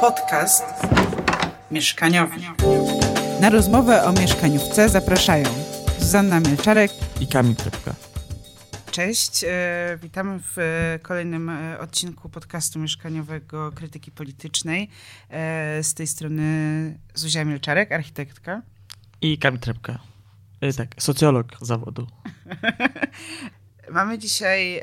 Podcast mieszkaniowy. Na rozmowę o mieszkaniówce zapraszają Zuzanna Mielczarek i Kamil Trepka. Cześć, e, witamy w e, kolejnym e, odcinku podcastu mieszkaniowego Krytyki Politycznej. Z tej strony Zuzia Mielczarek, architektka. I Kamil Trepka. Tak, socjolog zawodu. Mamy dzisiaj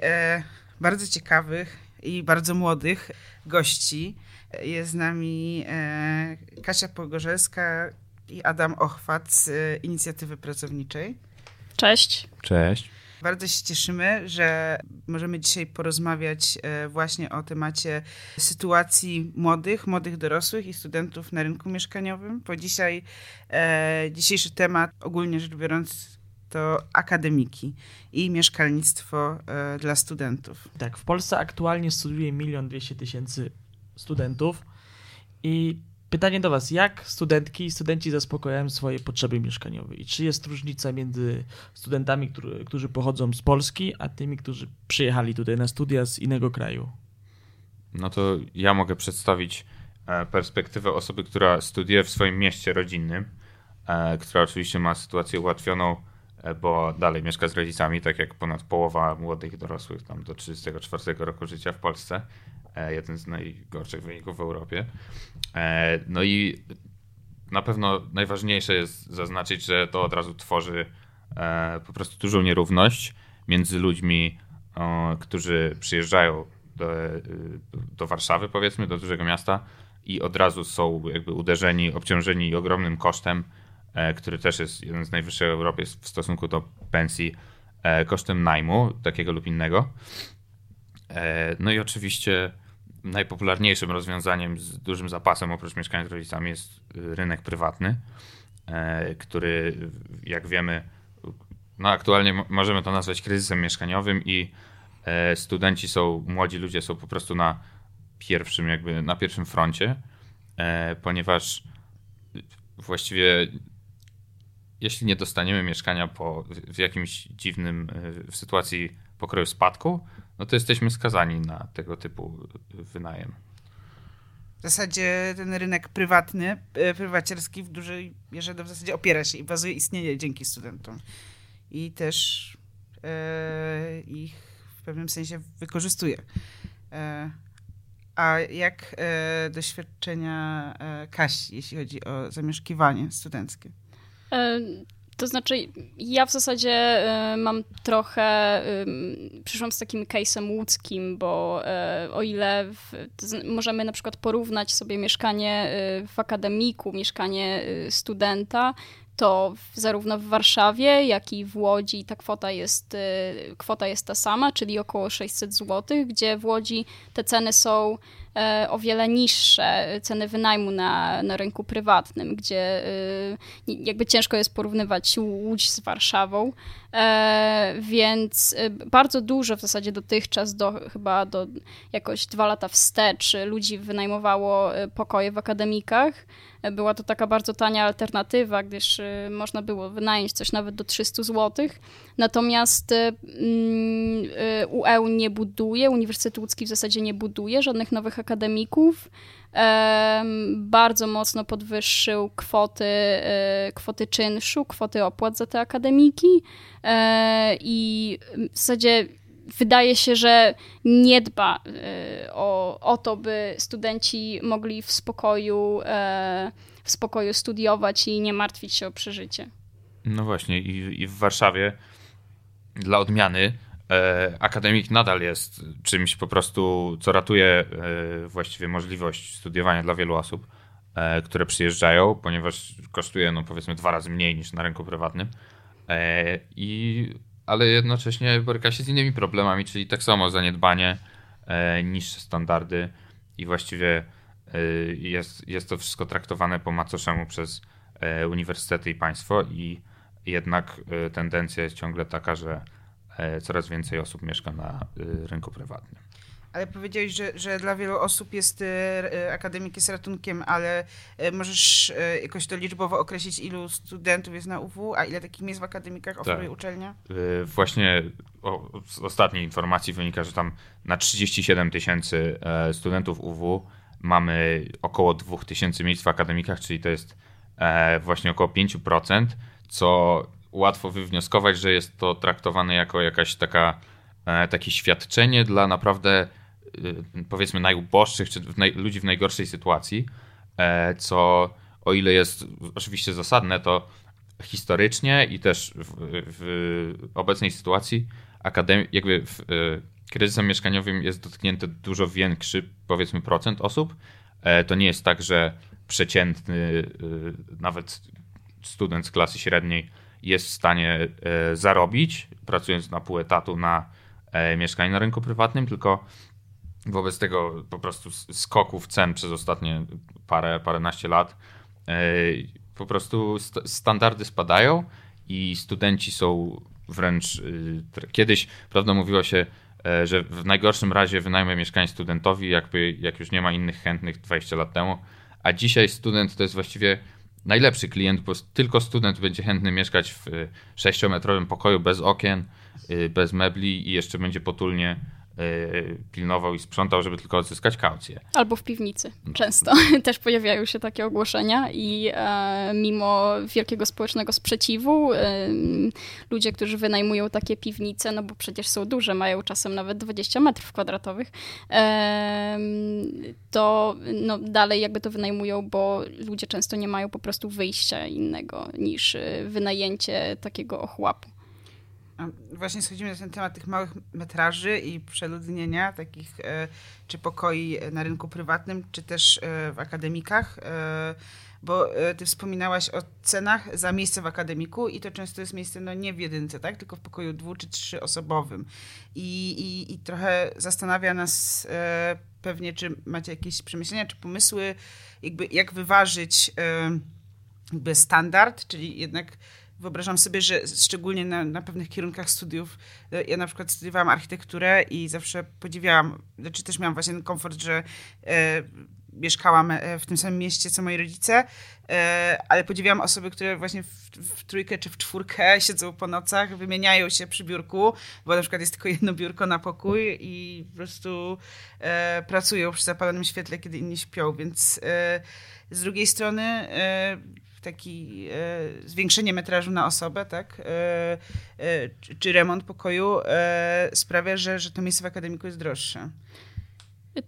bardzo ciekawych i bardzo młodych gości. Jest z nami e, Kasia Pogorzelska i Adam Ochwat z e, Inicjatywy Pracowniczej. Cześć. Cześć. Bardzo się cieszymy, że możemy dzisiaj porozmawiać e, właśnie o temacie sytuacji młodych, młodych dorosłych i studentów na rynku mieszkaniowym, bo dzisiaj e, dzisiejszy temat, ogólnie rzecz biorąc, to akademiki i mieszkalnictwo e, dla studentów. Tak, w Polsce aktualnie studiuje milion dwieście tysięcy studentów i pytanie do Was, jak studentki i studenci zaspokajają swoje potrzeby mieszkaniowe i czy jest różnica między studentami, który, którzy pochodzą z Polski, a tymi, którzy przyjechali tutaj na studia z innego kraju? No to ja mogę przedstawić e, perspektywę osoby, która studiuje w swoim mieście rodzinnym, e, która oczywiście ma sytuację ułatwioną, e, bo dalej mieszka z rodzicami, tak jak ponad połowa młodych dorosłych tam do 34 roku życia w Polsce. Jeden z najgorszych wyników w Europie. No i na pewno najważniejsze jest zaznaczyć, że to od razu tworzy po prostu dużą nierówność między ludźmi, którzy przyjeżdżają do, do Warszawy, powiedzmy, do dużego miasta i od razu są jakby uderzeni, obciążeni ogromnym kosztem, który też jest jeden z najwyższych w Europie w stosunku do pensji, kosztem najmu takiego lub innego. No i oczywiście najpopularniejszym rozwiązaniem z dużym zapasem oprócz mieszkania z rodzicami jest rynek prywatny, który jak wiemy, no aktualnie możemy to nazwać kryzysem mieszkaniowym i studenci są, młodzi ludzie są po prostu na pierwszym jakby, na pierwszym froncie, ponieważ właściwie jeśli nie dostaniemy mieszkania po, w jakimś dziwnym, w sytuacji pokroju spadku, no to jesteśmy skazani na tego typu wynajem. W zasadzie ten rynek prywatny, prywacielski w dużej mierze w zasadzie opiera się i bazuje istnienie dzięki studentom. I też e, ich w pewnym sensie wykorzystuje. E, a jak e, doświadczenia e, Kasi, jeśli chodzi o zamieszkiwanie studenckie? To znaczy, ja w zasadzie y, mam trochę. Y, przyszłam z takim case'em łódzkim, bo y, o ile w, możemy na przykład porównać sobie mieszkanie w akademiku, mieszkanie studenta, to zarówno w Warszawie, jak i w Łodzi ta kwota jest, kwota jest ta sama, czyli około 600 zł, gdzie w Łodzi te ceny są E, o wiele niższe ceny wynajmu na, na rynku prywatnym, gdzie e, jakby ciężko jest porównywać Łódź z Warszawą. E, więc bardzo dużo w zasadzie dotychczas, do, chyba do jakoś dwa lata wstecz, ludzi wynajmowało pokoje w akademikach. Była to taka bardzo tania alternatywa, gdyż można było wynająć coś nawet do 300 zł. Natomiast UE nie buduje, Uniwersytet Łódzki w zasadzie nie buduje żadnych nowych akademików. Bardzo mocno podwyższył kwoty, e, kwoty czynszu, kwoty opłat za te akademiki e, i w zasadzie wydaje się, że nie dba e, o, o to, by studenci mogli w spokoju, w spokoju studiować i nie martwić się o przeżycie. No właśnie, i, i w Warszawie dla odmiany E, akademik nadal jest czymś po prostu, co ratuje e, właściwie możliwość studiowania dla wielu osób, e, które przyjeżdżają, ponieważ kosztuje, no powiedzmy, dwa razy mniej niż na rynku prywatnym. I, ale jednocześnie boryka się z innymi problemami, czyli tak samo zaniedbanie, niższe standardy i właściwie jest, jest to wszystko traktowane po macoszemu przez uniwersytety i państwo i jednak tendencja jest ciągle taka, że E, coraz więcej osób mieszka na rynku prywatnym. Ale powiedziałeś, że, że dla wielu osób jest y, y, akademik jest ratunkiem, ale możesz jakoś to liczbowo określić, ilu studentów jest na UW, a ile takich miejsc w akademikach oferuje tak. uczelnia? Właśnie z ostatniej informacji wynika, że tam na 37 tysięcy e, studentów UW mamy około 2000 miejsc w akademikach, czyli to jest e, właśnie około 5%, co łatwo wywnioskować, że jest to traktowane jako jakaś taka, e, takie świadczenie dla naprawdę powiedzmy najuboższych, czy w naj, ludzi w najgorszej sytuacji, e, co o ile jest oczywiście zasadne, to historycznie i też w, w obecnej sytuacji akademi- jakby w, kryzysem mieszkaniowym jest dotknięty dużo większy, powiedzmy, procent osób. To nie jest tak, że przeciętny, nawet student z klasy średniej jest w stanie e, zarobić, pracując na pół etatu na e, mieszkaniu na rynku prywatnym, tylko wobec tego po prostu skoków cen przez ostatnie parę, paręnaście lat e, po prostu standardy spadają i studenci są wręcz kiedyś, prawda, mówiło się, że w najgorszym razie wynajmę mieszkanie studentowi, jakby, jak już nie ma innych chętnych 20 lat temu, a dzisiaj student to jest właściwie najlepszy klient, bo tylko student będzie chętny mieszkać w y, sześciometrowym pokoju bez okien, y, bez mebli i jeszcze będzie potulnie y, pilnował i sprzątał, żeby tylko odzyskać kaucję. Albo w piwnicy. Często też pojawiają się takie ogłoszenia i e, mimo wielkiego społecznego sprzeciwu e, ludzie, którzy wynajmują takie piwnice, no bo przecież są duże, mają czasem nawet 20 metrów kwadratowych, e, to no, dalej jakby to wynajmują, bo ludzie często nie mają po prostu wyjścia innego niż e, wynajęcie takiego ochłapu. Właśnie schodzimy na ten temat tych małych metraży i przeludnienia takich e, czy pokoi na rynku prywatnym, czy też e, w akademikach, e, bo ty wspominałaś o cenach za miejsce w akademiku i to często jest miejsce no nie w jedynce, tak, tylko w pokoju dwu czy trzyosobowym. I, i, i trochę zastanawia nas pewnie, czy macie jakieś przemyślenia, czy pomysły, jakby jak wyważyć jakby standard, czyli jednak wyobrażam sobie, że szczególnie na, na pewnych kierunkach studiów, e, ja na przykład studiowałam architekturę i zawsze podziwiałam, znaczy też miałam właśnie ten komfort, że e, mieszkałam e, w tym samym mieście, co moi rodzice, e, ale podziwiałam osoby, które właśnie w, w, trójkę czy w czwórkę siedzą po nocach, wymieniają się przy biurku, bo na przykład jest tylko jedno biurko na pokój i po prostu e, pracują przy zapalonym świetle, kiedy inni śpią, więc e, z drugiej strony taki e, zwiększenie metrażu na osobę, tak, e, e, czy, remont pokoju e, sprawia, że, że to miejsce w akademiku jest droższe.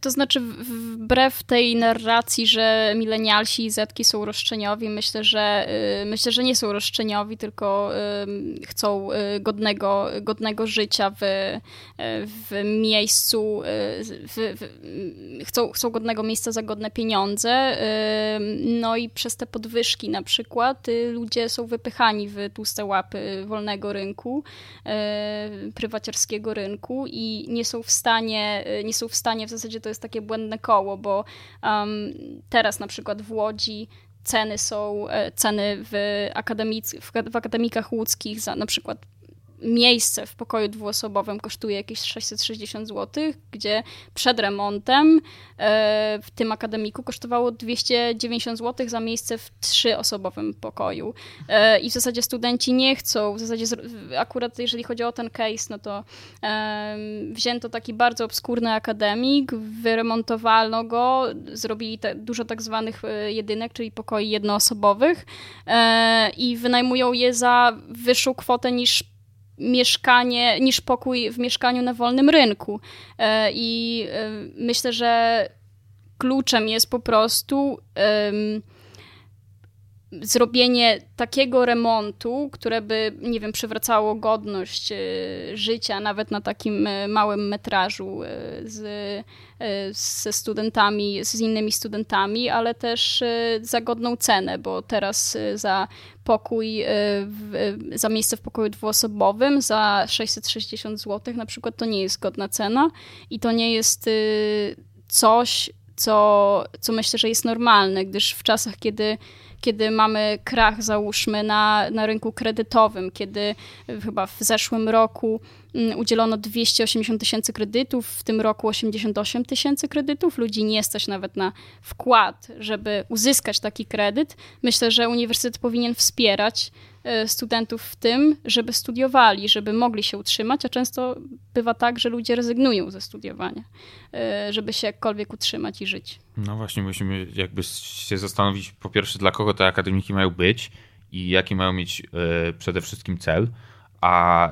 To znaczy, wbrew tej narracji, że milenialsi i zetki są roszczeniowi, myślę, że y, myślę, że nie są roszczeniowi, tylko chcą y, godnego, godnego życia w, w miejscu, y, w, w, chcą, chcą godnego miejsca za godne pieniądze. No i przez te podwyżki na przykład ludzie są wypychani w tłuste łapy wolnego rynku, prywaciarskiego rynku i nie są w stanie, nie są w stanie w zasadzie to jest takie błędne koło, bo um, teraz na przykład w Łodzi ceny są, e, ceny w, akademic, w akademikach łódzkich za na przykład miejsce w pokoju dwuosobowym kosztuje jakieś 660 zł, gdzie przed remontem e, w tym akademiku kosztowało 290 zł za miejsce w trzyosobowym pokoju. E, I w zasadzie studenci nie chcą, w zasadzie akurat jeżeli chodzi o ten case, no to wzięto taki bardzo obskurny akademik, wyremontowano go, zrobili te, dużo tak zwanych e, jedynek, czyli pokoi jednoosobowych i wynajmują je za wyższą kwotę niż mieszkanie, niż pokój w mieszkaniu na wolnym rynku. E, I e, myślę, że kluczem jest po prostu zrobienie takiego remontu, które by, nie wiem, przywracało godność e, życia, nawet na takim małym metrażu z, ze studentami, z innymi studentami, ale też za godną cenę, bo teraz za pokój, y, za miejsce w pokoju dwuosobowym za 660 zł na przykład to nie jest godna cena i to nie jest coś, co, co myślę, że jest normalne, gdyż w czasach, kiedy kiedy mamy krach, załóżmy, na, na rynku kredytowym, kiedy chyba w zeszłym roku mm, udzielono 280 tysięcy kredytów, w tym roku 88 tysięcy kredytów. Ludzi nie stać nawet na wkład, żeby uzyskać taki kredyt. Myślę, że uniwersytet powinien wspierać studentów w tym, żeby studiowali, żeby mogli się utrzymać, a często bywa tak, że ludzie rezygnują ze studiowania, e, żeby się jakkolwiek utrzymać i żyć. No właśnie, musimy jakby się zastanowić po pierwsze, dla kogo te akademiki mają być i jaki mają mieć e, przede wszystkim cel, a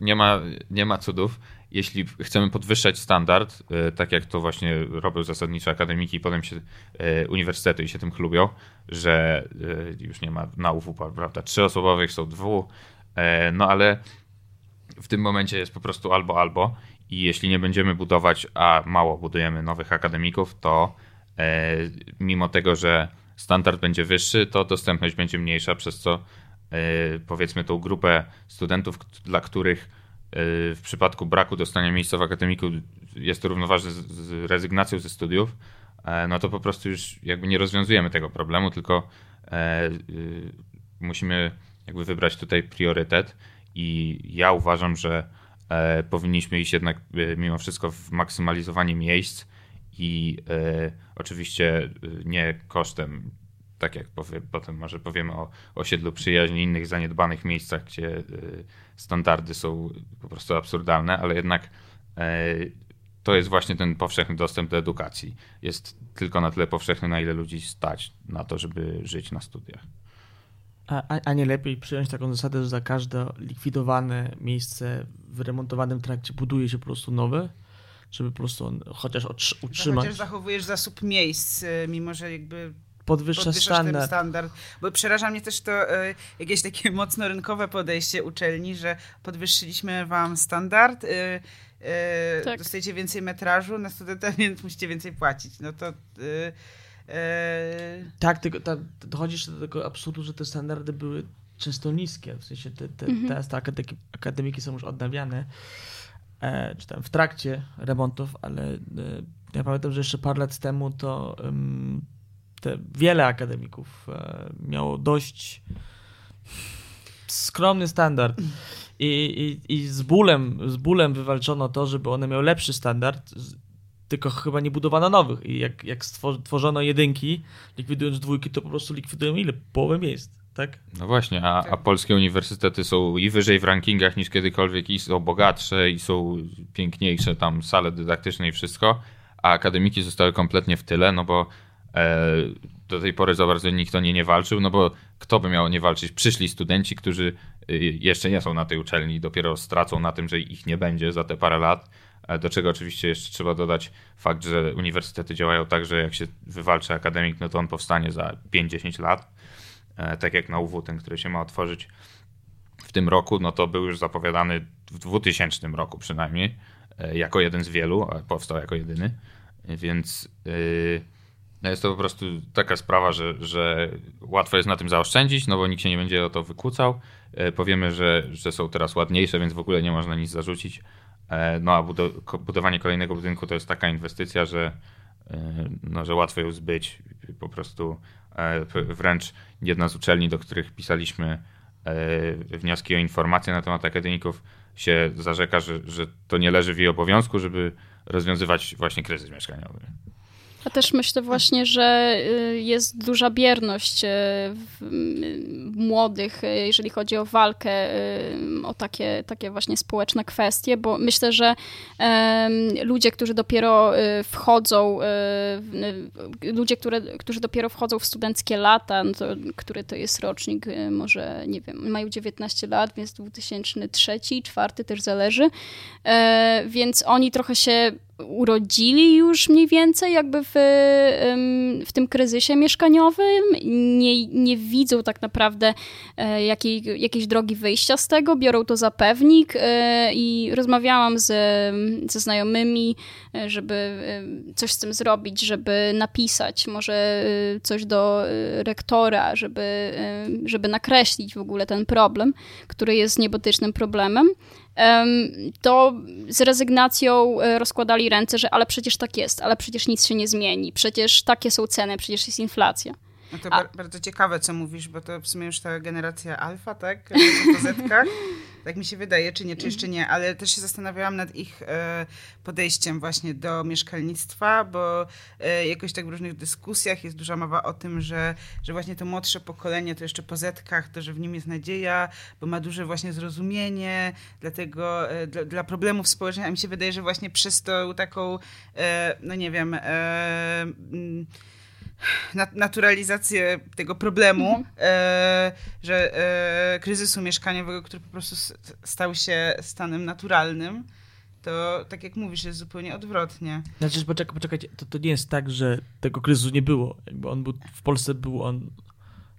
nie, ma, nie ma cudów, jeśli chcemy podwyższać standard, e, tak jak to właśnie robią zasadniczo akademiki i potem się e, uniwersytety i się tym chlubią, że już nie ma na UW, prawda, trzyosobowych, są dwu, no ale w tym momencie jest po prostu albo albo i jeśli nie będziemy budować, a mało budujemy nowych akademików, to mimo tego, że standard będzie wyższy, to dostępność będzie mniejsza, przez co e, powiedzmy tą grupę studentów, dla których e, w przypadku braku dostania miejsca w akademiku jest to równoważne z rezygnacją ze studiów, e, no to po prostu już jakby nie rozwiązujemy tego problemu, tylko musimy jakby wybrać tutaj priorytet i ja uważam, że powinniśmy iść jednak mimo wszystko w maksymalizowanie miejsc, i e, oczywiście e, nie kosztem, tak jak powie, potem może powiemy o osiedlu przyjaźni, innych zaniedbanych miejscach, gdzie e, standardy są po prostu absurdalne, ale jednak to jest właśnie ten powszechny dostęp do edukacji. Jest tylko na tyle powszechny, na ile ludzi stać na to, żeby żyć na studiach. A, a, nie lepiej przyjąć taką zasadę, że za każde likwidowane miejsce w remontowanym trakcie buduje się po prostu nowe? żeby po prostu on chociaż utrzymać. Chociaż zachowujesz zasób miejsc, y, mimo że jakby podwyższa standard. ten standard. Bo przeraża mnie też to y, jakieś takie mocno rynkowe podejście uczelni, że podwyższyliśmy wam standard, y, y, tak. dostajecie więcej metrażu na studenta, więc musicie więcej płacić. No to... Y, y, tak, tylko tam dochodzisz do tego absurdu, że te standardy były często niskie, w sensie te, te, mhm. teraz te akademiki, akademiki są już odnawiane, E, czy tam w trakcie remontów, ale e, ja pamiętam, że jeszcze parę lat temu to te wiele akademików e, miało dość skromny standard. I, i, I z bólem, z bólem wywalczono to, żeby one miały lepszy standard, tylko chyba nie budowano nowych. I jak, jak stworzono jedynki, likwidując dwójki, to po prostu likwidują ile? Połowę miejsc tak? No właśnie, a, a polskie uniwersytety są i wyżej w rankingach niż kiedykolwiek, i są bogatsze, i są piękniejsze, tam sale dydaktyczne i wszystko, a akademiki zostały kompletnie w tyle, no bo do tej pory za bardzo nikt o nie nie walczył, no bo kto by miał nie walczyć? Przyszli studenci, którzy y, jeszcze nie są na tej uczelni, dopiero stracą na tym, że ich nie będzie za te parę lat. E, do czego oczywiście jeszcze trzeba dodać fakt, że uniwersytety działają tak, że jak się wywalczy akademik, no to on powstanie za 5-10 lat E, tak jak na UW, ten, który się ma otworzyć w tym roku, no to był już zapowiadany w 2000 roku przynajmniej, e, jako jeden z wielu, powstał jako jedyny, więc e, no jest to po prostu taka sprawa, że, że łatwo jest na tym zaoszczędzić, no bo nikt się nie będzie o to wykłócał. Powiemy, że, że są teraz ładniejsze, więc w ogóle nie można nic zarzucić. No a budowanie kolejnego budynku to jest taka inwestycja, że, no, że łatwo ją zbyć. Po prostu E, wręcz jedna z uczelni, do których pisaliśmy e, wnioski o informacje na temat akademików, się zarzeka, że, że to nie leży w jej obowiązku, żeby rozwiązywać właśnie kryzys mieszkaniowy. A też myślę właśnie, że y, jest duża bierność y, młodych, y, jeżeli chodzi o walkę o takie, takie właśnie społeczne kwestie, bo myślę, że ludzie, którzy dopiero wchodzą, ludzie, które, którzy dopiero wchodzą w studenckie lata, no to, który to jest rocznik, może nie wiem, mają 19 lat, więc 2003, 2004 też zależy, e, więc oni trochę się urodzili już mniej więcej jakby w, w tym kryzysie mieszkaniowym, nie, nie widzą tak naprawdę e, jakiej, jakiejś drogi wyjścia z tego, biorą to za pewnik e, i rozmawiałam z, ze znajomymi, e, żeby coś z tym zrobić, żeby napisać może coś do rektora, żeby, żeby nakreślić w ogóle ten problem, który jest niebotycznym problemem to z rezygnacją e, rozkładali ręce, że ale przecież tak jest, ale przecież nic się nie zmieni, przecież takie są ceny, przecież jest inflacja. No to A... bardzo ciekawe, co mówisz, bo to w sumie już ta generacja alfa, tak? Zetka. Tak mi się wydaje, czy nie, czy jeszcze nie, ale też się zastanawiałam nad ich e, podejściem właśnie do mieszkalnictwa, bo e, jakoś tak w różnych dyskusjach jest duża mowa o tym, że, że właśnie to młodsze pokolenie, to jeszcze po zetkach, to, że w nim jest nadzieja, bo ma duże właśnie zrozumienie dla tego, e, dla, dla problemów społecznych, a mi się wydaje, że właśnie przez tą taką, no nie wiem, naturalizację tego problemu, e, że e, kryzysu mieszkaniowego, który po prostu stał się stanem naturalnym, to tak jak mówisz, jest zupełnie odwrotnie. Znaczy, poczekaj, poczekajcie, to, to nie jest tak, że tego kryzysu nie było. Jakby on był, w Polsce był on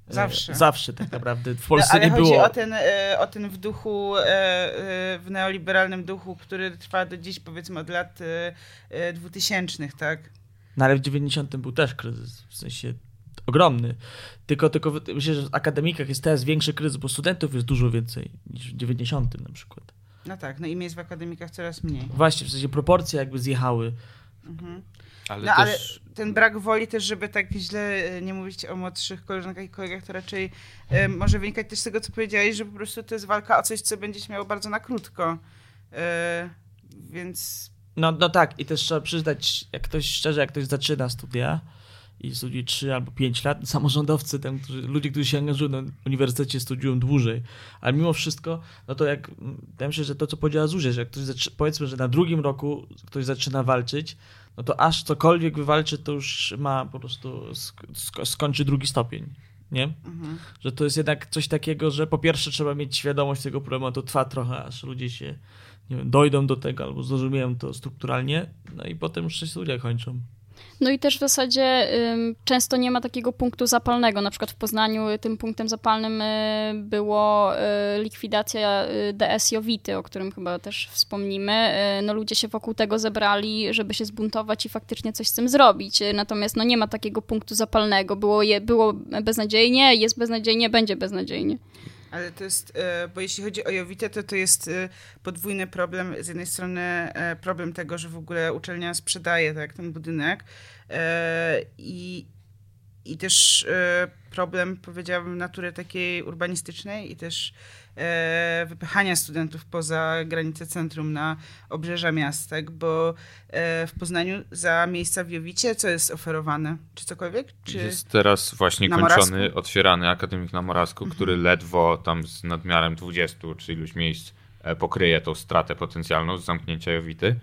e, Zawsze. zawsze tak naprawdę. W No, Polsce ale nie chodzi było. o ten, e, o ten w duchu, e, e, w neoliberalnym duchu, który trwa do dziś, powiedzmy od lat e, e, 2000, tak? No ale w 90 był też kryzys, w sensie ogromny. Tylko, tylko myślę, że w akademikach jest teraz większy kryzys, bo studentów jest dużo więcej niż w 90 na przykład. No tak, no i miejsc w akademikach coraz mniej. Właśnie, w sensie proporcje jakby zjechały. Mhm. Ale No ale też ten brak woli też, żeby tak źle e, nie mówić o młodszych koleżankach i kolegach, to raczej e, może wynikać też z tego, co powiedziałeś, że po prostu to jest walka o coś, co będzie się miało bardzo na krótko. E, więc No, no tak, i też trzeba przyznać, jak ktoś szczerze, jak ktoś zaczyna studia i studiuje 3 albo 5 lat, samorządowcy, tam, którzy, ludzie, którzy się angażują na uniwersytecie, studiują dłużej, ale mimo wszystko, no to jak, mm, ja myślę, że to, co powiedziała Zuzia, że jak ktoś, powiedzmy, że na drugim roku ktoś zaczyna walczyć, no to aż cokolwiek wywalczy, to już ma po prostu, sk- sk- skończy drugi stopień, nie? mhm. Że to jest jednak coś takiego, że po pierwsze trzeba mieć świadomość tego problemu, to trwa trochę, aż ludzie się wiem, dojdą do tego albo zrozumieją to strukturalnie, no i potem już się studia kończą. No i też w zasadzie ym, często nie ma takiego punktu zapalnego. Na przykład w Poznaniu y, tym punktem zapalnym y, było y, likwidacja y, DS Jowity, o którym chyba też wspomnimy. Y, no ludzie się wokół tego zebrali, żeby się zbuntować i faktycznie coś z tym zrobić. Y, Natomiast no nie ma takiego punktu zapalnego. Było, je, było beznadziejnie, jest beznadziejnie, będzie beznadziejnie. Ale to jest, e, bo jeśli chodzi o Jowitę, to to jest e, podwójny problem. Z jednej strony e, problem tego, że w ogóle uczelnia sprzedaje tak, ten budynek i, i też problem, powiedziałabym, natury takiej urbanistycznej i też wypychania studentów poza granice centrum na obrzeża miast, tak? bo e, w Poznaniu za miejsca w Jowicie co jest oferowane? Czy cokolwiek? Czy... jest teraz właśnie kończony, Morawsku? Mhm. otwierany akademik na Morawsku, który ledwo tam z nadmiarem 20 czy iluś miejsc e, pokryje tą stratę potencjalną z zamknięcia Jowity.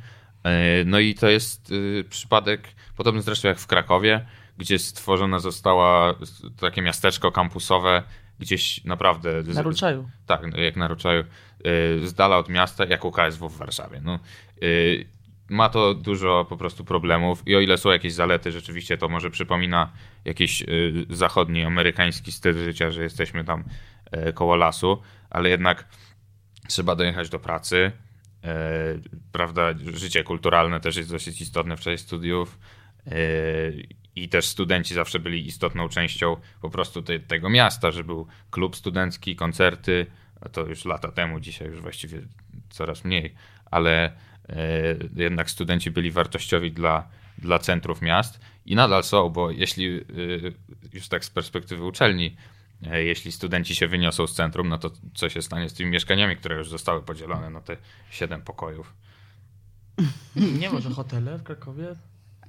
E, No i to jest y, przypadek podobny zresztą jak w Krakowie, gdzie stworzone została s- takie miasteczko kampusowe gdzieś naprawdę... Na Ruczaju. tak, jak na Ruczaju, y, z dala od miasta, jak UKSW w Warszawie. No, y, ma to dużo po prostu problemów i o ile są jakieś zalety, rzeczywiście to może przypomina jakiś y, zachodni, amerykański styl życia, że jesteśmy tam koło lasu, ale jednak trzeba dojechać do pracy. Prawda, życie kulturalne też jest dosyć istotne w czasie studiów. I też studenci zawsze byli istotną częścią po prostu te, tego miasta, że był klub studencki, koncerty. To już lata temu, dzisiaj już właściwie coraz mniej, ale e, jednak studenci byli wartościowi dla, dla centrów miast i nadal są, bo jeśli e, już tak z perspektywy uczelni, e, jeśli studenci się wyniosą z centrum, no to co się stanie z tymi mieszkaniami, które już zostały podzielone na te siedem pokojów? Nie może hotele w Krakowie?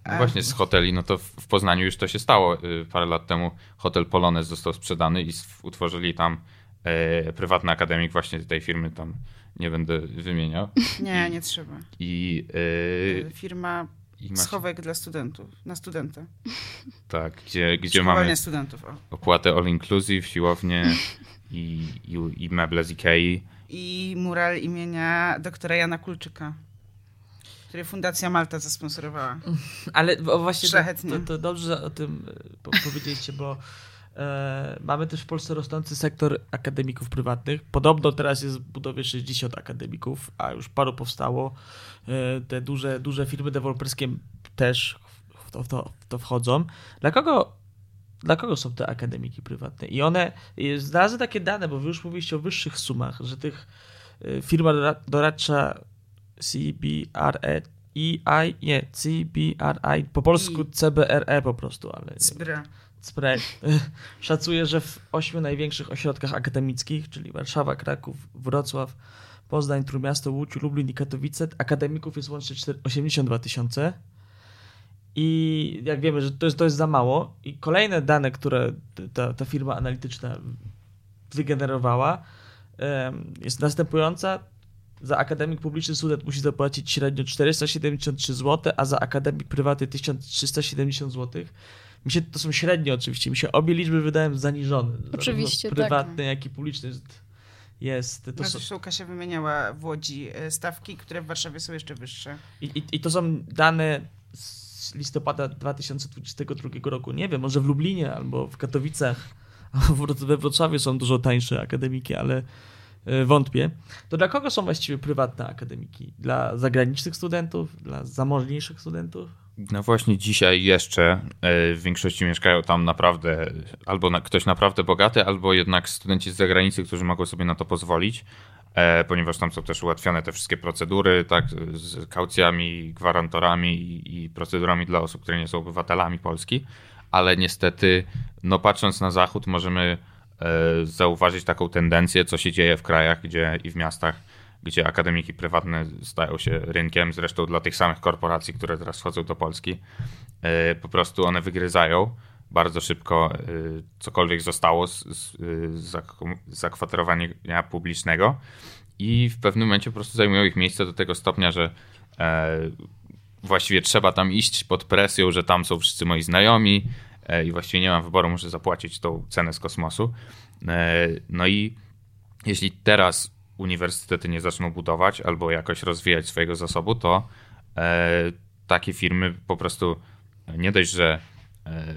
No właśnie z hoteli, no to w Poznaniu już to się stało. Y, Parę lat temu hotel Polonez został sprzedany i utworzyli tam e, prywatny akademik właśnie tej firmy, tam nie będę wymieniał. Nie, nie trzeba. I, e, Firma i macie, schowek dla studentów, na studenta. tak, gdzie, gdzie mamy studentów. O. opłatę all inclusive, siłownię i, i, i meble z Ikei. I mural imienia doktora Jana Kulczyka, który Fundacja Malta zasponsorowała. Ale właśnie to, to, to dobrze o tym e, po, powiedzieliście, bo e, mamy też w Polsce rosnący sektor akademików prywatnych. Podobno teraz jest w budowie 60 akademików, a już paru powstało. E, te duże, duże firmy deweloperskie też w to, w, to, w to wchodzą. Dla kogo, dla kogo są te akademiki prywatne? I one, znalazły takie dane, bo wy już mówiliście o wyższych sumach, że tych e, firma dora- doradcza CBRE EI, nie, CBRI, po polsku I. CBRE po prostu, ale Cbra. Sprague szacuje, że w ośmiu największych ośrodkach akademickich, czyli Warszawa, Kraków, Wrocław, Poznań, Trójmiasto, Łódź, Lublin i Katowice, akademików jest łącznie 82 tysiące. I jak wiemy, że to jest, to jest za mało. I kolejne dane, które ta, ta firma analityczna wygenerowała, jest następująca. Za akademik publiczny student musi zapłacić średnio 473 zł, a za akademik prywatny 1370 zł. Mi się, to są średnie oczywiście, mi się obie liczby wydają zaniżone. Zarówno Oczywiście, tak. Prywatny, jak i publiczny jest. to No, są, zresztą Kasia wymieniała w Łodzi e, stawki, które w Warszawie są jeszcze wyższe. i, i, I to są dane z listopada 2022 roku. Nie wiem, może w Lublinie albo w Katowicach, we Wrocławiu są dużo tańsze akademiki, ale wątpię. To dla kogo są właściwie prywatne akademiki? Dla zagranicznych studentów? Dla zamożniejszych studentów? No właśnie dzisiaj jeszcze e, w większości mieszkają tam naprawdę albo ktoś naprawdę bogaty, albo jednak studenci z zagranicy, którzy mogą sobie na to pozwolić, e, ponieważ tam są też ułatwione te wszystkie procedury, tak, z kaucjami, gwarantorami i, procedurami dla osób, które nie są obywatelami Polski, ale niestety, no patrząc na zachód, możemy e, zauważyć taką tendencję, co się dzieje w krajach gdzie i w miastach, gdzie akademiki prywatne stają się rynkiem, zresztą dla tych samych korporacji, które teraz wchodzą do Polski. E, Po prostu one wygryzają bardzo szybko e, cokolwiek zostało z, z, z zak- z zakwaterowania publicznego i w pewnym momencie po prostu zajmują ich miejsce do tego stopnia, że e, właściwie trzeba tam iść pod presją, że tam są wszyscy moi znajomi e, i właściwie nie mam wyboru, muszę zapłacić tą cenę z kosmosu. E, No i jeśli teraz uniwersytety nie zaczną budować albo jakoś rozwijać swojego zasobu, to e, takie firmy po prostu nie dość, że e,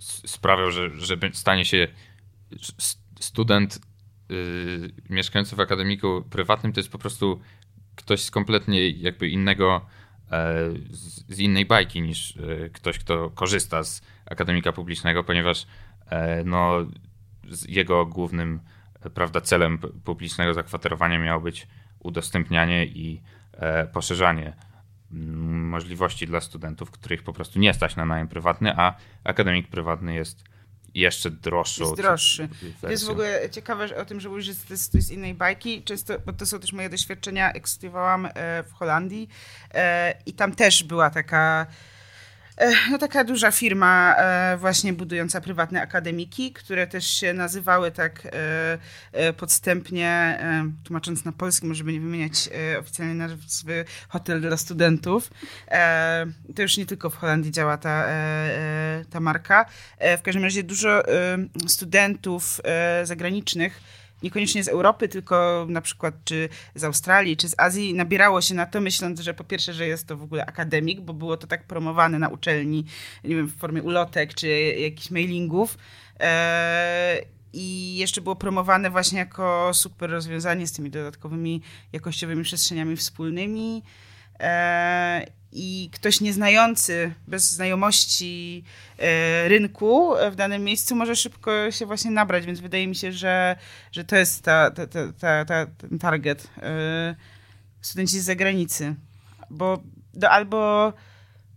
sprawią, że, że stanie się student y, mieszkający w akademiku prywatnym, to jest po prostu ktoś z kompletnie jakby innego, e, z, z innej bajki niż e, ktoś, kto korzysta z akademika publicznego, ponieważ e, no, jego głównym e, prawda, celem publicznego zakwaterowania miało być udostępnianie i e, poszerzanie mm, możliwości dla studentów, których po prostu nie stać na najem prywatny, a akademik prywatny jest jeszcze droższą Jest droższy. To jest w ogóle ciekawe o tym, że mówisz, że to jest, to jest z innej bajki, często, bo to są też moje doświadczenia, jak studiowałam e, w Holandii e, i tam też była taka no taka duża firma e, właśnie budująca prywatne akademiki, które też się nazywały tak e, e, podstępnie, e, tłumacząc na polski, może by nie wymieniać e, oficjalnej nazwy, hotel dla studentów. E, to już nie tylko w Holandii działa ta, e, e, ta marka. E, w każdym razie dużo e, studentów e, zagranicznych niekoniecznie z Europy, tylko na przykład czy z Australii, czy z Azji, nabierało się na to, myśląc, że po pierwsze, że jest to w ogóle akademik, bo było to tak promowane na uczelni, nie wiem, w formie ulotek, czy jakichś mailingów. E, I jeszcze było promowane właśnie jako super rozwiązanie z tymi dodatkowymi jakościowymi przestrzeniami wspólnymi. E, I ktoś nieznający, bez znajomości e, rynku w danym miejscu może szybko się właśnie nabrać, więc wydaje mi się, że, że to jest ta, ta, ta, ta, ten target. e, Studenci z zagranicy. Bo do, albo,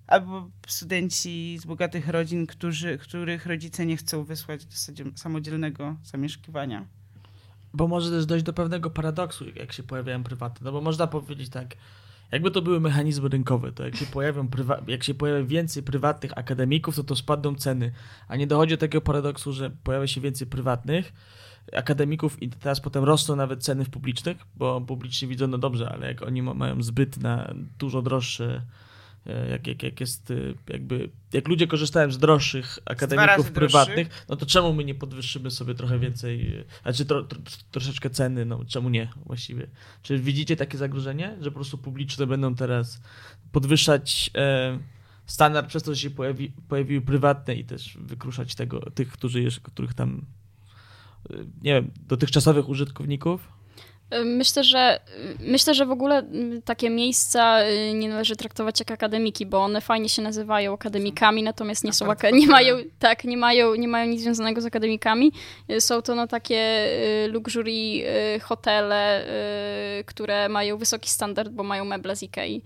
albo studenci z bogatych rodzin, którzy, których rodzice nie chcą wysłać do samodzielnego zamieszkiwania. Bo może też dojść do pewnego paradoksu, jak się pojawiają prywatne. No bo można powiedzieć tak, jakby to były mechanizmy rynkowe, to jak się, pojawią jak się pojawi więcej prywatnych akademików, to to spadną ceny. A nie dochodzi do takiego paradoksu, że pojawia się więcej prywatnych akademików i teraz potem rosną nawet ceny w publicznych, bo publiczni widzą, no dobrze, ale jak oni ma, mają zbyt na dużo droższe jak, jak, jak jest e, jakby, jak ludzie korzystają z droższych akademików prywatnych, no to czemu my nie podwyższymy sobie trochę więcej, e, znaczy tro, tro, troszeczkę ceny, no czemu nie właściwie? Czy widzicie takie zagrożenie, że po prostu publiczne będą teraz podwyższać e, standard przez to, że się pojawi, pojawiły prywatne i też wykruszać tego, tych, którzy których tam e, nie wiem, dotychczasowych użytkowników? Myślę, że myślę, że w ogóle takie miejsca y, nie należy traktować jak akademiki, bo one fajnie się nazywają akademikami, natomiast nie są nie mają tak, nie mają, nie mają nic związanego z akademikami. Y, Są to no takie y, luxury hotele, które mają wysoki standard, bo mają meble z Ikei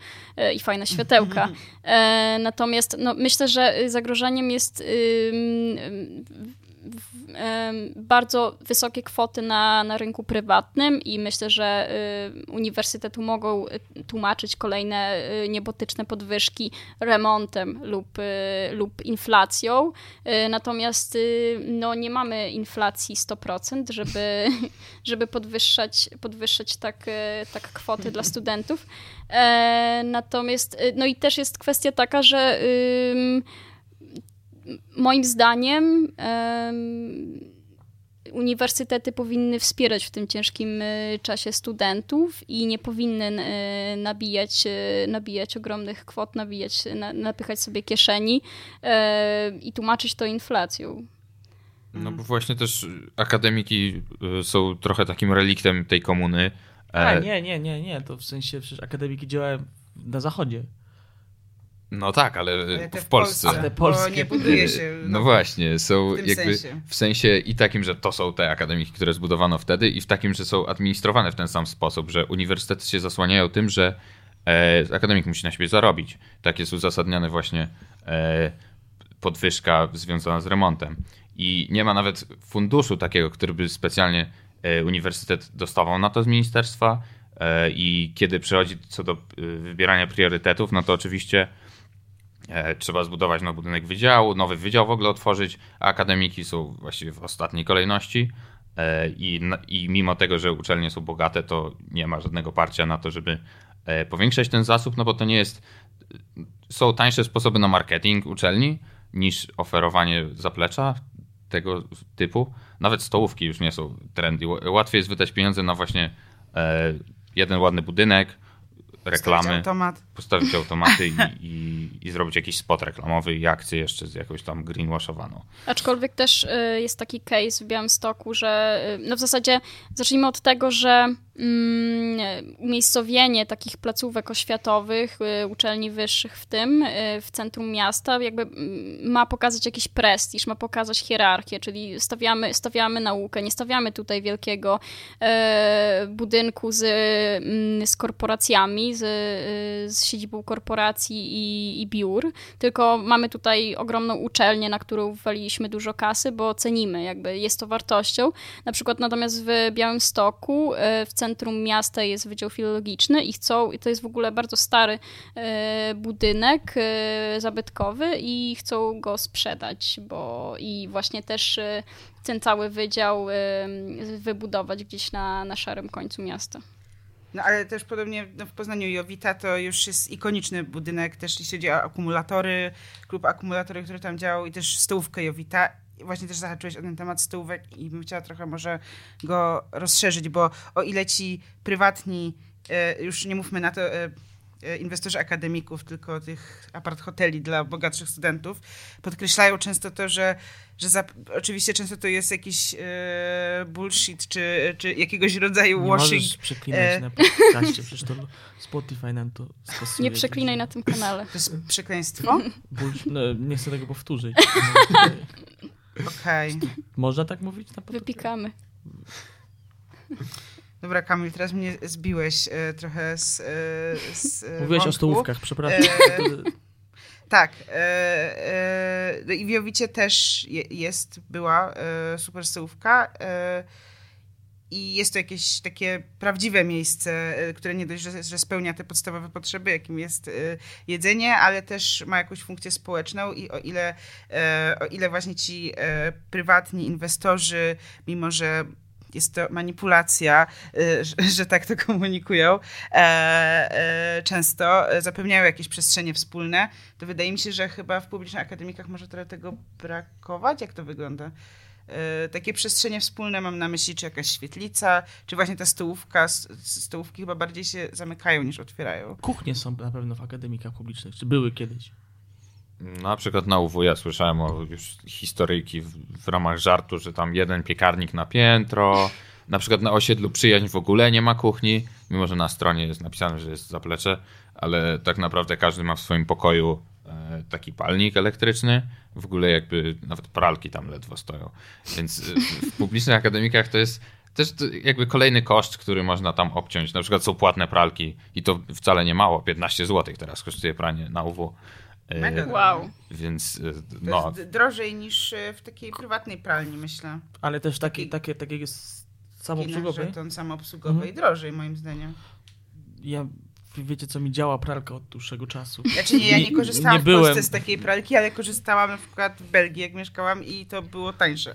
i fajne światełka. E, Natomiast no, myślę, że zagrożeniem jest bardzo wysokie kwoty na, na rynku prywatnym i myślę, że y, uniwersytetu mogą y, tłumaczyć kolejne y, niebotyczne podwyżki remontem lub, lub inflacją. Natomiast no, nie mamy inflacji 100%, żeby, żeby podwyższać, podwyższać tak, tak kwoty dla studentów. E, natomiast, no i też jest kwestia taka, że moim zdaniem em, uniwersytety powinny wspierać w tym ciężkim y, czasie studentów i nie powinny y, nabijać, y, nabijać ogromnych kwot, nabijać, na, napychać sobie kieszeni e, i tłumaczyć to inflacją. No bo właśnie też akademiki są trochę takim reliktem tej komuny. A, E, nie, nie, nie, nie, to w sensie przecież akademiki działają na zachodzie. No tak, ale Ale w Polsce. A te Bo polskie. nie buduje się. No właśnie, są w tym jakby sensie. w sensie i takim, że to są te akademiki, które zbudowano wtedy, i w takim, że są administrowane w ten sam sposób, że uniwersytety się zasłaniają tym, że e, akademik musi na siebie zarobić. Tak jest uzasadniane właśnie e, podwyżka związana z remontem. I nie ma nawet funduszu takiego, który by specjalnie e, uniwersytet dostawał na to z ministerstwa. E, I kiedy przychodzi co do e, wybierania priorytetów, no to oczywiście Trzeba zbudować nowy budynek wydziału, nowy wydział w ogóle otworzyć, akademiki są właściwie w ostatniej kolejności. E, I, I mimo tego, że uczelnie są bogate, to nie ma żadnego parcia na to, żeby e, powiększać ten zasób, no bo to nie jest. Są tańsze sposoby na marketing uczelni niż oferowanie zaplecza tego typu. Nawet stołówki już nie są trendy. Łatwiej jest wydać pieniądze na właśnie e, jeden ładny budynek, reklamy Automat. postawić automaty i, i, i zrobić jakiś spot reklamowy i akcję jeszcze z jakąś tam greenwashowaną. Aczkolwiek też y, jest taki case w Białymstoku, że y, no w zasadzie zacznijmy od tego, że mm, umiejscowienie takich placówek oświatowych, y, uczelni wyższych w tym, w centrum miasta, jakby mm, ma pokazać jakiś prestiż, ma pokazać hierarchię, czyli stawiamy, stawiamy naukę, nie stawiamy tutaj wielkiego budynku z, mm, z korporacjami, z, y, z siedzibą korporacji i, i biur, tylko mamy tutaj ogromną uczelnię, na którą wwaliliśmy dużo kasy, bo cenimy, jakby jest to wartością. Na przykład natomiast w Białymstoku, e, w centrum miasta jest Wydział Filologiczny i chcą, i to jest w ogóle bardzo stary e, budynek zabytkowy i chcą go sprzedać, bo i właśnie też ten cały wydział wybudować gdzieś na, na szarym końcu miasta. No ale też podobnie no, w Poznaniu Jowita to już jest ikoniczny budynek, też jeśli chodzi o akumulatory, klub akumulatory, który tam działał i też stołówkę Jowita. Właśnie też zahaczyłeś o ten temat stołówek i bym chciała trochę może go rozszerzyć, bo o ile ci prywatni, e, już nie mówmy na to, e, inwestorzy akademików, tylko tych apart hoteli dla bogatszych studentów, podkreślają często to, że, że za, oczywiście często to jest jakiś e, bullshit, czy, czy jakiegoś rodzaju Nie washing możesz przeklinać e, na podcaście, przecież to Spotify nam to stosuje. Nie przeklinaj na tym kanale. To jest przekleństwo? Bullshit. No, nie chcę tego powtórzyć. Okej. Można tak mówić na podcaście? Wypikamy. Dobra, Kamil, teraz mnie zbiłeś e, trochę z, e, z e, Mówiłeś o wątku. stołówkach, przepraszam. E, Tak. E, e, no I w Jowicie też je, jest, była super stołówka. I jest to jakieś takie prawdziwe miejsce, które nie dość, że, że spełnia te podstawowe potrzeby, jakim jest jedzenie, ale też ma jakąś funkcję społeczną i o ile, o ile właśnie ci prywatni inwestorzy, mimo że jest to manipulacja, e, że, tak to komunikują, e, e, często e, zapewniają jakieś przestrzenie wspólne, to wydaje mi się, że chyba w publicznych akademikach może trochę tego brakować. Jak to wygląda? Takie przestrzenie wspólne mam na myśli, czy jakaś świetlica, czy właśnie ta stołówka. Stołówki chyba bardziej się zamykają niż otwierają. Kuchnie są na pewno w akademikach publicznych, czy były kiedyś. Na przykład na UW ja słyszałem o już historyjki w, w ramach żartu, że tam jeden piekarnik na piętro, Na przykład na osiedlu Przyjaźń w ogóle nie ma kuchni, mimo że na stronie jest napisane, że jest zaplecze, ale tak naprawdę każdy ma w swoim pokoju e, taki palnik elektryczny. W ogóle jakby nawet pralki tam ledwo stoją. Więc e, w publicznych akademikach to jest też jakby kolejny koszt, który można tam obciąć. Na przykład są płatne pralki i to wcale nie mało. 15 zł teraz kosztuje pranie na UW. E, Mega Wow. Więc e, To no, jest drożej niż e, w takiej prywatnej pralni, myślę. Ale też takie, Taki- takie, takie samoobsługowej. żeton samoobsługowej. Mhm. Drożej, moim zdaniem. Ja, wiecie co, mi działa pralka od dłuższego czasu. Znaczy nie, ja nie Nie- korzystałam nie w Polsce byłem. z takiej pralki, ale korzystałam na przykład w Belgii, jak mieszkałam i to było tańsze.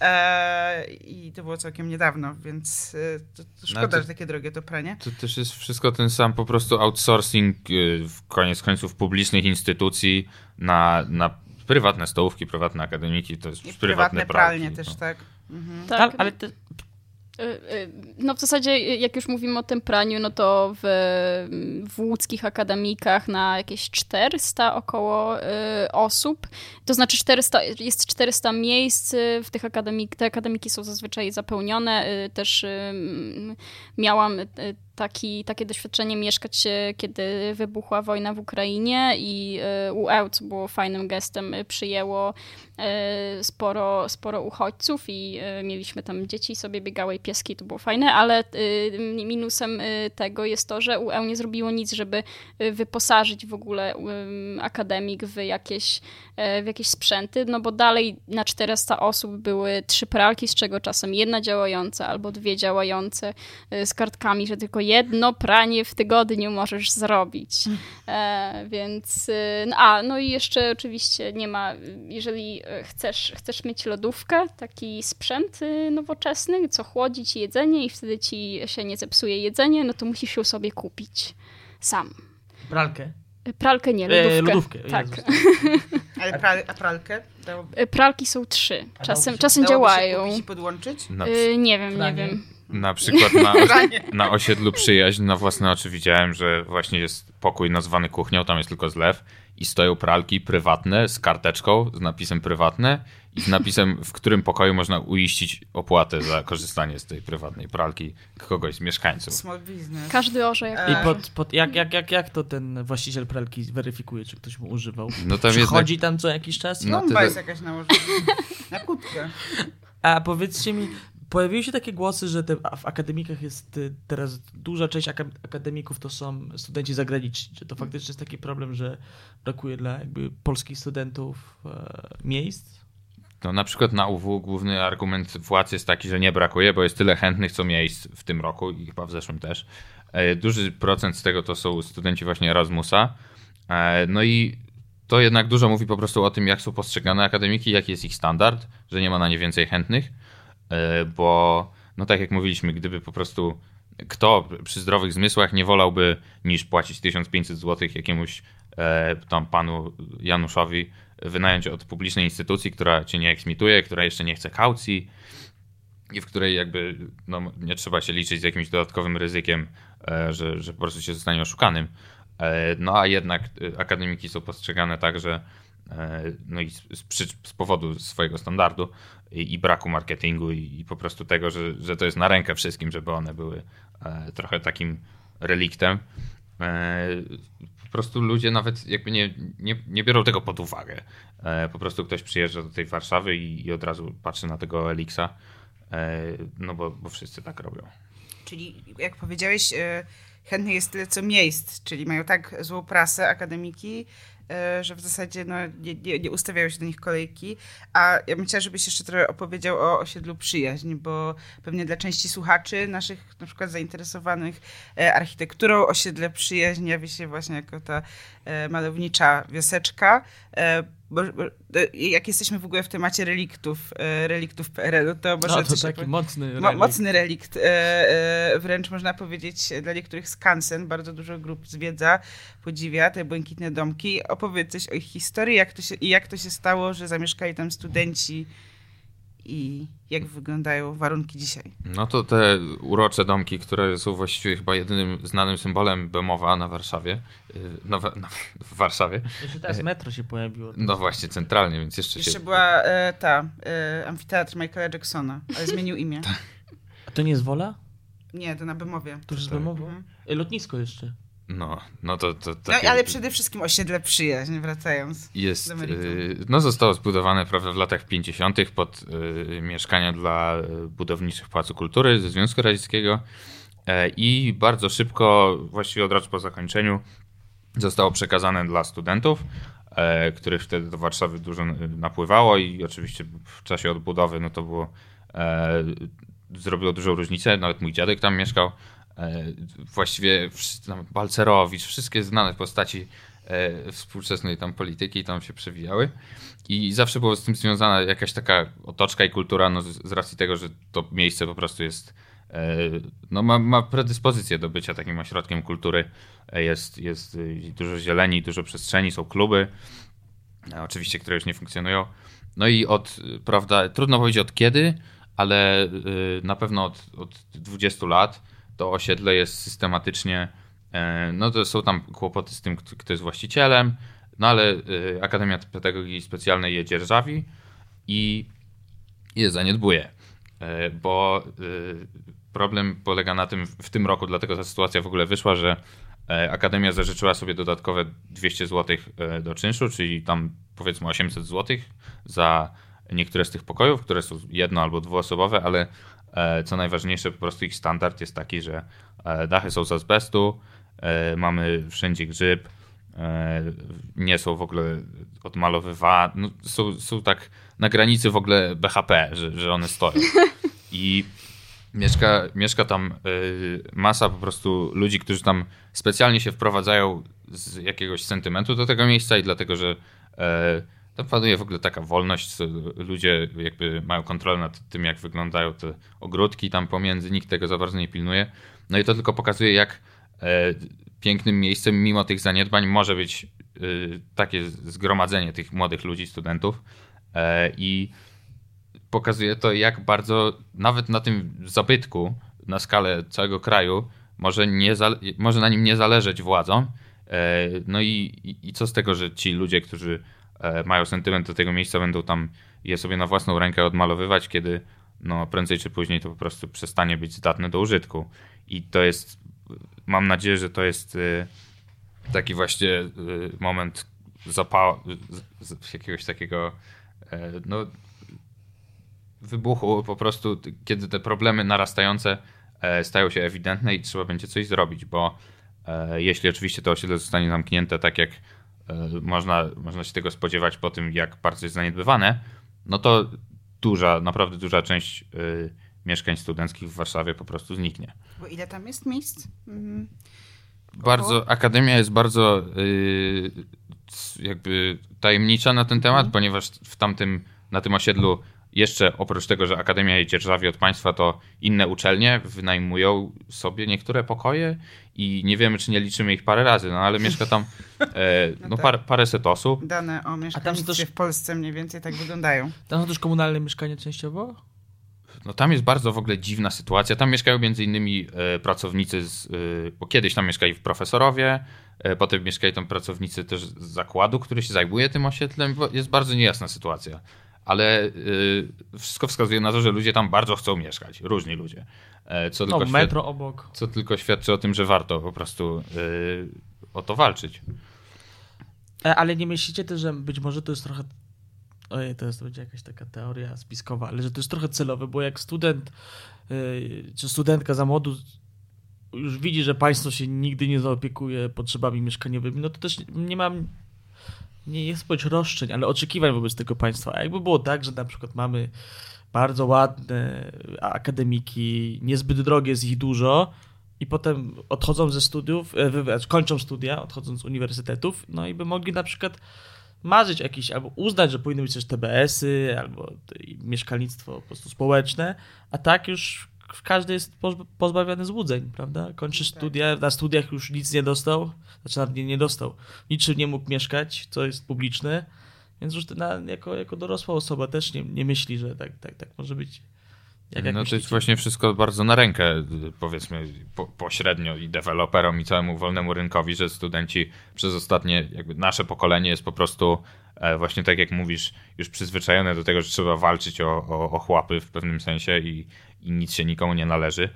Eee, I to było całkiem niedawno, więc e, to, to szkoda, to- że takie drogie to pranie. To też jest wszystko ten sam po prostu outsourcing y, w koniec końców publicznych instytucji na, na prywatne stołówki, prywatne akademiki, to jest I prywatne, prywatne pralki, pralnie też, no. tak. Mhm. Tak, Ale, ale te, No w zasadzie, y, jak już mówimy o tym praniu, no to w, w łódzkich akademikach na jakieś 400 około y, osób. To znaczy 400, jest 400 miejsc y, w tych akademik, te akademiki są zazwyczaj zapełnione. y, Też y, miałam y, taki, takie doświadczenie mieszkać, y, kiedy wybuchła wojna w Ukrainie i UE, co było fajnym gestem, y, przyjęło y, sporo, sporo uchodźców i mieliśmy tam dzieci sobie biegały i pieski, to było fajne, ale minusem tego jest to, że UE nie zrobiło nic, żeby wyposażyć w ogóle akademik w jakieś, w jakieś sprzęty, no bo dalej na 400 osób były trzy pralki, z czego czasem jedna działająca albo dwie działające y, z kartkami, że tylko jedno pranie w tygodniu możesz zrobić. E, więc, no, a, no i jeszcze oczywiście nie ma, jeżeli chcesz, chcesz mieć lodówkę, taki sprzęt nowoczesny, co chłodzi ci jedzenie i wtedy ci się nie zepsuje jedzenie, no to musisz ją sobie kupić sam. pralkę. Pralkę nie, E, lodówkę. lodówkę, Tak. Ale pral, a pralkę dałoby, Y, Pralki są trzy. Czasem, się- czasem się działają. i podłączyć? Na, Y, nie wiem, nie Pranie. wiem. na przykład na, na osiedlu Przyjaźń na własne oczy widziałem, że właśnie jest pokój nazwany kuchnią, tam jest tylko zlew i stoją pralki prywatne z karteczką z napisem prywatne i z napisem, w którym pokoju można uiścić opłatę za korzystanie z tej prywatnej pralki kogoś z mieszkańców. Small business. Każdy orze jak I pod, pod, jak, jak, jak, jak to ten właściciel pralki weryfikuje, czy ktoś mu używał? No tam Przychodzi tam co jakiś czas? No, Bomba tyle- jest jakaś nałożona. Na kutkę. A powiedzcie mi, pojawiły się takie głosy, że te, w akademikach jest y, teraz duża część aka- akademików to są studenci zagraniczni. Czy to faktycznie jest taki problem, że brakuje dla jakby polskich studentów e, miejsc? No, na przykład na UW główny argument władz jest taki, że nie brakuje, bo jest tyle chętnych co miejsc w tym roku i chyba w zeszłym też. E, Duży procent z tego to są studenci właśnie Erasmusa. E, No i to jednak dużo mówi po prostu o tym, jak są postrzegane akademiki, jaki jest ich standard, że nie ma na nie więcej chętnych, bo no tak jak mówiliśmy, gdyby po prostu kto przy zdrowych zmysłach nie wolałby niż płacić 1500 zł jakiemuś e, tam panu Januszowi wynająć od publicznej instytucji, która cię nie eksmituje, która jeszcze nie chce kaucji i w której jakby no, nie trzeba się liczyć z jakimś dodatkowym ryzykiem, e, że, że po prostu się zostanie oszukanym. E, No a jednak e, akademiki są postrzegane tak, że e, no i z, z, powodu swojego standardu i, i braku marketingu i, i po prostu tego, że, że to jest na rękę wszystkim, żeby one były e, trochę takim reliktem. E, Po prostu ludzie nawet jakby nie, nie, nie biorą tego pod uwagę. E, Po prostu ktoś przyjeżdża do tej Warszawy i, i od razu patrzy na tego Elixa, e, no bo, bo wszyscy tak robią. Czyli jak powiedziałeś, e, chętnych jest tyle co miejsc, czyli mają tak złą prasę akademiki, e, że w zasadzie no, nie, nie, nie ustawiają się do nich kolejki. A ja bym chciała, żebyś jeszcze trochę opowiedział o osiedlu Przyjaźń, bo pewnie dla części słuchaczy, naszych na przykład zainteresowanych e, architekturą, osiedle Przyjaźń jawi się właśnie jako ta e, malownicza wioseczka. Bo, bo, jak jesteśmy w ogóle w temacie reliktów, e, reliktów PRL-u, to może No to taki mocny Mo- relikt. mocny relikt, e, e, wręcz można powiedzieć dla niektórych skansen. Bardzo dużo grup zwiedza, podziwia te błękitne domki. Opowiedz coś o ich historii jak to się, i jak to się stało, że zamieszkali tam studenci i jak wyglądają warunki dzisiaj. No to te urocze domki, które są właściwie chyba jedynym znanym symbolem Bemowa na Warszawie, y, no, w- no, w Warszawie, Jeszcze teraz metro się pojawiło. no właśnie centralnie, więc jeszcze, Jeszcze się... była e, ta, e, amfiteatr Michaela Jacksona, ale zmienił imię. To nie jest Wola? Nie, to na Bemowie. To już jest Tak. Bemowo? Mhm. Lotnisko jeszcze. No, no to, to No, takie ale przede wszystkim osiedle przyjaźń, wracając. jest, do meritum. y, no zostało zbudowane prawda, w latach 50. pod y, mieszkania dla budowniczych Pałacu Kultury ze Związku Radzieckiego e, i bardzo szybko, właściwie od razu po zakończeniu, zostało przekazane dla studentów, e, których wtedy do Warszawy dużo napływało i oczywiście w czasie odbudowy no to było e, zrobiło dużą różnicę, nawet mój dziadek tam mieszkał, właściwie wszyscy tam Balcerowicz, wszystkie znane postaci e, współczesnej tam polityki tam się przewijały i zawsze było z tym związana jakaś taka otoczka i kultura, no z, racji tego, że to miejsce po prostu jest e, no ma, ma predyspozycję do bycia takim ośrodkiem kultury. E, Jest, jest dużo zieleni, dużo przestrzeni, są kluby, e, oczywiście, które już nie funkcjonują. No i od, prawda, trudno powiedzieć od kiedy, ale na pewno od, od 20 lat to osiedle jest systematycznie, e, no to są tam kłopoty z tym, kto, jest właścicielem, no ale y, Akademia Pedagogiki Specjalnej je dzierżawi i je zaniedbuje, E, bo problem polega na tym w tym roku, dlatego ta sytuacja w ogóle wyszła, że e, Akademia zażyczyła sobie dodatkowe 200 zł do czynszu, czyli tam powiedzmy 800 zł za niektóre z tych pokojów, które są jedno albo dwuosobowe, ale e, co najważniejsze, po prostu ich standard jest taki, że e, dachy są z azbestu, e, mamy wszędzie grzyb, e, nie są w ogóle odmalowywane, no, są, są tak na granicy w ogóle BHP, że, że one stoją. I mieszka, mieszka tam masa po prostu ludzi, którzy tam specjalnie się wprowadzają z jakiegoś sentymentu do tego miejsca i dlatego, że e, tam panuje w ogóle taka wolność, ludzie jakby mają kontrolę nad tym, jak wyglądają te ogródki tam pomiędzy, nikt tego za bardzo nie pilnuje. No i to tylko pokazuje, jak e, pięknym miejscem, mimo tych zaniedbań, może być y, takie zgromadzenie tych młodych ludzi, studentów. E, I pokazuje to, jak bardzo nawet na tym zabytku, na skalę całego kraju, może, nie może na nim nie zależeć władzom. E, No i, i, i co z tego, że ci ludzie, którzy e, mają sentyment do tego miejsca, będą tam je sobie na własną rękę odmalowywać, kiedy no, prędzej czy później to po prostu przestanie być zdatne do użytku. I to jest, mam nadzieję, że to jest e, taki właśnie e, moment zapału, jakiegoś takiego e, no, wybuchu po prostu, kiedy te problemy narastające e, stają się ewidentne i trzeba będzie coś zrobić, bo e, jeśli oczywiście to osiedle zostanie zamknięte tak jak e, można, można się tego spodziewać po tym, jak bardzo jest zaniedbywane, no to duża, naprawdę duża część e, mieszkań studenckich w Warszawie po prostu zniknie. Bo ile tam jest miejsc? Mhm. Bardzo, Akademia jest bardzo c- jakby tajemnicza na ten temat, ponieważ w tamtym, na tym osiedlu jeszcze oprócz tego, że Akademia jej dzierżawi od państwa, to inne uczelnie wynajmują sobie niektóre pokoje i nie wiemy, czy nie liczymy ich parę razy, no ale mieszka tam e, no, tak. par, paręset osób. Dane o mieszkalnictwie też- w Polsce mniej więcej tak wyglądają. Tam są też komunalne mieszkania częściowo? No tam jest bardzo w ogóle dziwna sytuacja. Tam mieszkają między innymi e, pracownicy, z, e, bo kiedyś tam mieszkali profesorowie, e, potem mieszkali tam pracownicy też z zakładu, który się zajmuje tym osiedlem. Bo Jest bardzo niejasna sytuacja. Ale e, wszystko wskazuje na to, że ludzie tam bardzo chcą mieszkać. Różni ludzie. E, co, No, tylko metro obok. co tylko świadczy o tym, że warto po prostu e, o to walczyć. E, Ale nie myślicie też, że być może to jest trochę. Ojej, to jest to będzie jakaś taka teoria spiskowa, ale że to jest trochę celowe, bo jak student yy, czy studentka za młodu już widzi, że państwo się nigdy nie zaopiekuje potrzebami mieszkaniowymi, no to też nie mam, nie jest powiedzieć roszczeń, ale oczekiwań wobec tego państwa. A jakby było tak, że na przykład mamy bardzo ładne akademiki, niezbyt drogie, jest ich dużo, i potem odchodzą ze studiów, e, kończą studia, odchodząc z uniwersytetów, no i by mogli na przykład marzyć jakieś, albo uznać, że powinny być też TBS-y, albo mieszkalnictwo po prostu społeczne, a tak już każdy jest pozb- pozbawiony złudzeń, prawda? Kończy studia, na studiach już nic nie dostał, znaczy nawet nie, nie dostał, niczym nie mógł mieszkać, co jest publiczne, więc już na, jako, jako dorosła osoba też nie, nie myśli, że tak, tak, tak może być. Jak, jak no to jest myślicie? właśnie wszystko bardzo na rękę, powiedzmy, po, pośrednio i deweloperom, i całemu wolnemu rynkowi, że studenci przez ostatnie, jakby nasze pokolenie jest po prostu właśnie tak jak mówisz, już przyzwyczajone do tego, że trzeba walczyć o, o, o chłapy w pewnym sensie i, i nic się nikomu nie należy.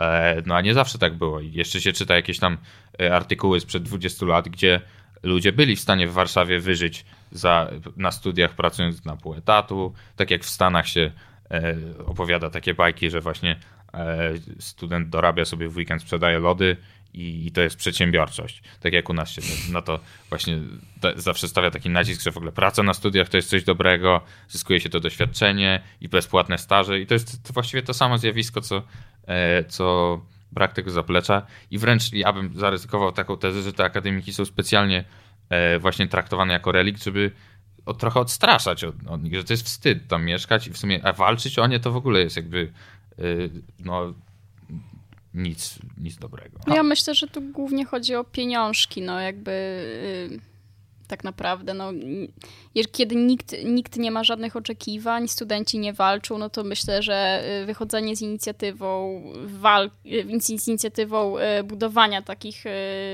E, no a nie zawsze tak było. Jeszcze się czyta jakieś tam e, artykuły sprzed 20 lat, gdzie ludzie byli w stanie w Warszawie wyżyć za, na studiach pracując na pół etatu. Tak jak w Stanach się e, opowiada takie bajki, że właśnie e, student dorabia sobie w weekend, sprzedaje lody i, i to jest przedsiębiorczość. Tak jak u nas się na to właśnie te, zawsze stawia taki nacisk, że w ogóle praca na studiach to jest coś dobrego, zyskuje się to doświadczenie i bezpłatne staże i to jest to właściwie to samo zjawisko, co, e, co brak tego zaplecza i wręcz ja bym zaryzykował taką tezę, że te akademiki są specjalnie e, właśnie traktowane jako relikt, żeby trochę odstraszać od, od nich, że to jest wstyd tam mieszkać i w sumie a walczyć o nie to w ogóle jest jakby e, no nic, nic dobrego. No ja myślę, że tu głównie chodzi o pieniążki, no jakby y, tak naprawdę, no kiedy nikt, nikt nie ma żadnych oczekiwań, studenci nie walczą, no to myślę, że y, wychodzenie z inicjatywą wal, y, z inicjatywą y, budowania takich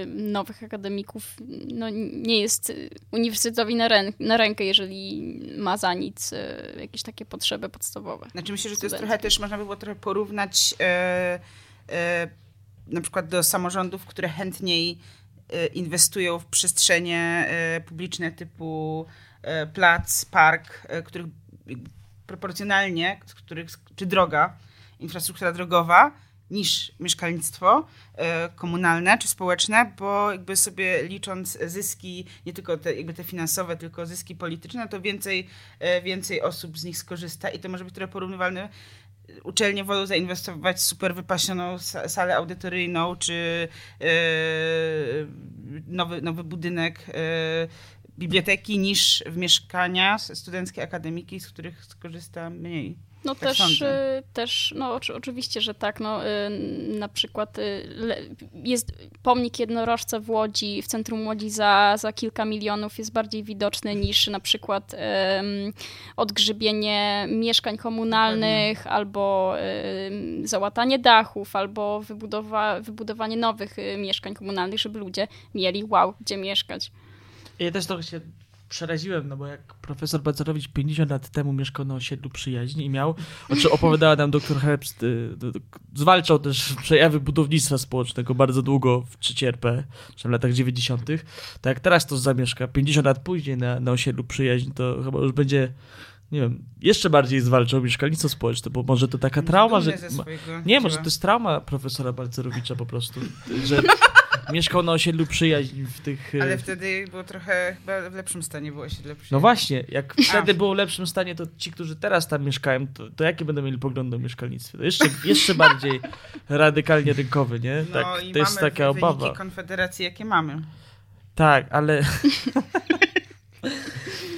nowych akademików, no nie jest uniwersytetowi na, rę, na rękę, jeżeli ma za nic jakieś takie potrzeby podstawowe. Znaczy myślę, że to jest trochę też, można by było trochę porównać e, na przykład do samorządów, które chętniej e, inwestują w przestrzenie e, publiczne typu plac, park, których proporcjonalnie, których, czy droga, infrastruktura drogowa, niż mieszkalnictwo komunalne czy społeczne, bo jakby sobie licząc zyski, nie tylko te, jakby te finansowe, tylko zyski polityczne, to więcej, więcej osób z nich skorzysta i to może być trochę porównywalne. Uczelnie wolą zainwestować w super wypasioną sa- salę audytoryjną czy e, nowy, nowy budynek e, biblioteki niż w mieszkania studenckie, akademiki, z których skorzysta mniej. No Tak też, y, też no oczy- oczywiście, że tak. No, y, na przykład y, le- jest pomnik jednorożca w Łodzi, w centrum Łodzi za, za kilka milionów jest bardziej widoczny niż na przykład odgrzybienie mieszkań komunalnych albo ym, załatanie dachów, albo wybudowa, wybudowanie nowych mieszkań komunalnych, żeby ludzie mieli wow, gdzie mieszkać. Ja też trochę się przeraziłem, no bo jak profesor Balcerowicz 50 lat temu mieszkał na osiedlu przyjaźni i miał, o czym opowiadała nam doktor Herbst, y, zwalczał też przejawy budownictwa społecznego bardzo długo w trzeciej RP, czy w latach 90. Tak jak teraz to zamieszka 50 lat później na, na osiedlu przyjaźni, to chyba już będzie nie wiem, jeszcze bardziej zwalczał mieszkalnictwo społeczne, bo może to taka trauma, że... Nie, może to jest trauma profesora Balcerowicza po prostu, że mieszkał na osiedlu przyjaźń w tych... y, Ale wtedy było trochę chyba w lepszym stanie było osiedle No przyjaźni. właśnie, jak wtedy było w lepszym stanie, to ci, którzy teraz tam mieszkają, to, to jakie będą mieli poglądy o mieszkalnictwie? To jeszcze, jeszcze bardziej radykalnie rynkowy, nie? No Tak, i to jest mamy taka wyniki obawa. Konfederacji, jakie mamy. Tak, ale...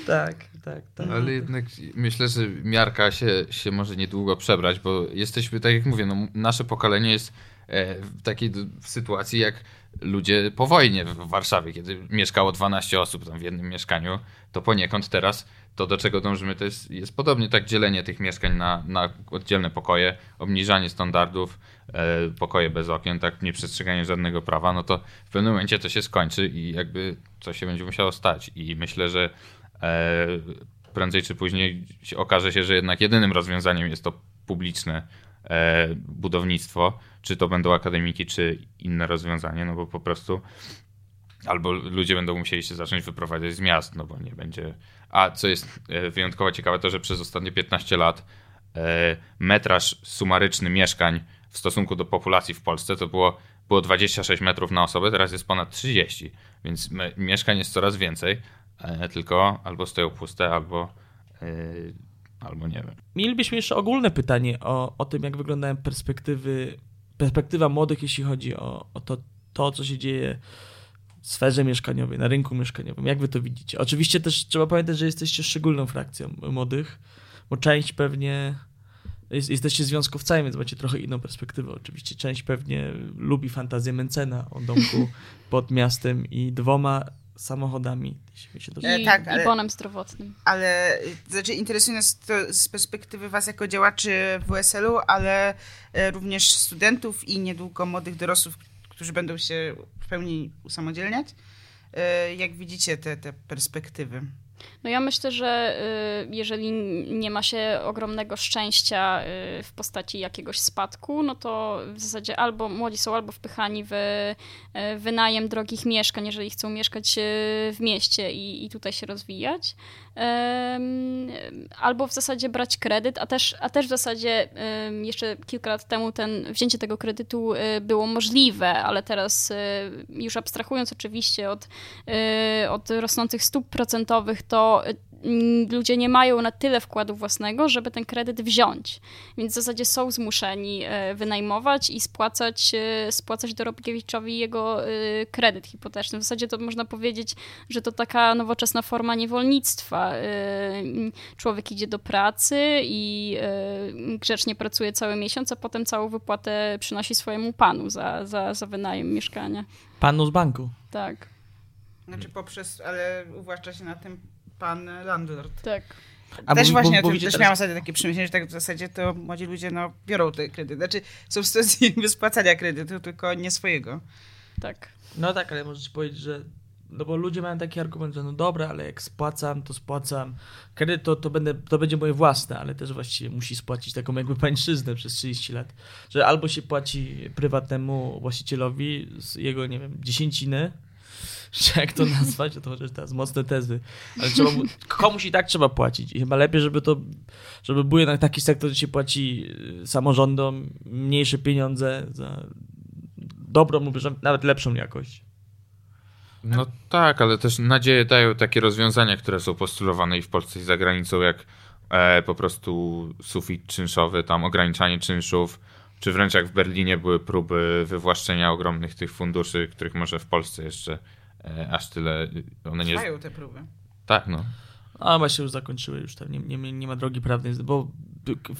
tak, tak, tak. Ale jednak myślę, że miarka się, się może niedługo przebrać, bo jesteśmy, tak jak mówię, no, nasze pokolenie jest e, w takiej sytuacji jak ludzie po wojnie w Warszawie, kiedy mieszkało 12 osób tam w jednym mieszkaniu, to poniekąd teraz to, do czego dążymy, to jest, jest podobnie tak dzielenie tych mieszkań na, na oddzielne pokoje, obniżanie standardów, e, pokoje bez okien, tak nieprzestrzeganie żadnego prawa, no to w pewnym momencie to się skończy i jakby coś się będzie musiało stać. I myślę, że e, prędzej czy później okaże się, że jednak jedynym rozwiązaniem jest to publiczne e, budownictwo, czy to będą akademiki, czy inne rozwiązanie, no bo po prostu albo ludzie będą musieli się zacząć wyprowadzać z miast, no bo nie będzie. A co jest e, wyjątkowo ciekawe, to że przez ostatnie 15 lat e, metraż sumaryczny mieszkań w stosunku do populacji w Polsce to było, było 26 metrów na osobę, teraz jest ponad 30, więc mieszkań jest coraz więcej, e, tylko albo stoją puste, albo, albo nie wiem. Mielibyśmy jeszcze ogólne pytanie o, o tym, jak wyglądają perspektywy, perspektywa młodych, jeśli chodzi o, o to, to, co się dzieje w sferze mieszkaniowej, na rynku mieszkaniowym. Jak wy to widzicie? Oczywiście też trzeba pamiętać, że jesteście szczególną frakcją młodych, bo część pewnie jest, jesteście związkowcami, więc macie trochę inną perspektywę. Oczywiście część pewnie lubi fantazję Mencena o domku pod miastem i dwoma samochodami. Jeśli mi się E, I, tak, ale- i bonem zdrowotnym. Ale to znaczy interesuje nas to z perspektywy was jako działaczy WSL-u, ale e, również studentów i niedługo młodych dorosłych, którzy będą się w pełni usamodzielniać. E, Jak widzicie te, te perspektywy? No ja myślę, że y, jeżeli nie ma się ogromnego szczęścia y, w postaci jakiegoś spadku, no to w zasadzie albo młodzi są albo wpychani w y, wynajem drogich mieszkań, jeżeli chcą mieszkać w mieście i, i tutaj się rozwijać, albo w zasadzie brać kredyt, a też, a też w zasadzie jeszcze kilka lat temu ten, wzięcie tego kredytu było możliwe, ale teraz już abstrahując oczywiście od, od rosnących stóp procentowych, to ludzie nie mają na tyle wkładu własnego, żeby ten kredyt wziąć. Więc w zasadzie są zmuszeni e, wynajmować i spłacać, e, spłacać Dorobkiewiczowi jego e, kredyt hipoteczny. W zasadzie to można powiedzieć, że to taka nowoczesna forma niewolnictwa. Człowiek idzie do pracy i grzecznie pracuje cały miesiąc, a potem całą wypłatę przynosi swojemu panu za, za, za wynajem mieszkania. Panu z banku. Tak. Znaczy poprzez, ale uwłaszcza się na tym pan landlord. Tak. A też właśnie o tym, też teraz... miałam sobie takie przemyślenie, że tak w zasadzie to młodzi ludzie no, biorą te kredyty. Znaczy są w sytuacji spłacania kredytu, tylko nie swojego. Tak. No tak, ale możecie powiedzieć, że no bo ludzie mają taki argument, że no dobra, ale jak spłacam, to spłacam kredyt, to, to, będę, to będzie moje własne, ale też właściwie musi spłacić taką jakby pańszczyznę przez 30 lat. Że albo się płaci prywatnemu właścicielowi z jego, nie wiem, dziesięciny, czy jak to nazwać, to chociaż teraz mocne tezy, ale trzeba, komuś i tak trzeba płacić i chyba lepiej, żeby to, żeby był jednak taki sektor, gdzie się płaci y, samorządom mniejsze pieniądze za dobrą lub nawet lepszą jakość. No tak, ale też nadzieję dają takie rozwiązania, które są postulowane i w Polsce i za granicą, jak e, po prostu sufit czynszowy, tam ograniczanie czynszów, czy wręcz jak w Berlinie były próby wywłaszczenia ogromnych tych funduszy, których może w Polsce jeszcze E, aż tyle. One nie Trwają te próby. Tak, no. A ma się już zakończyły, już tam nie, nie, nie ma drogi prawnej, bo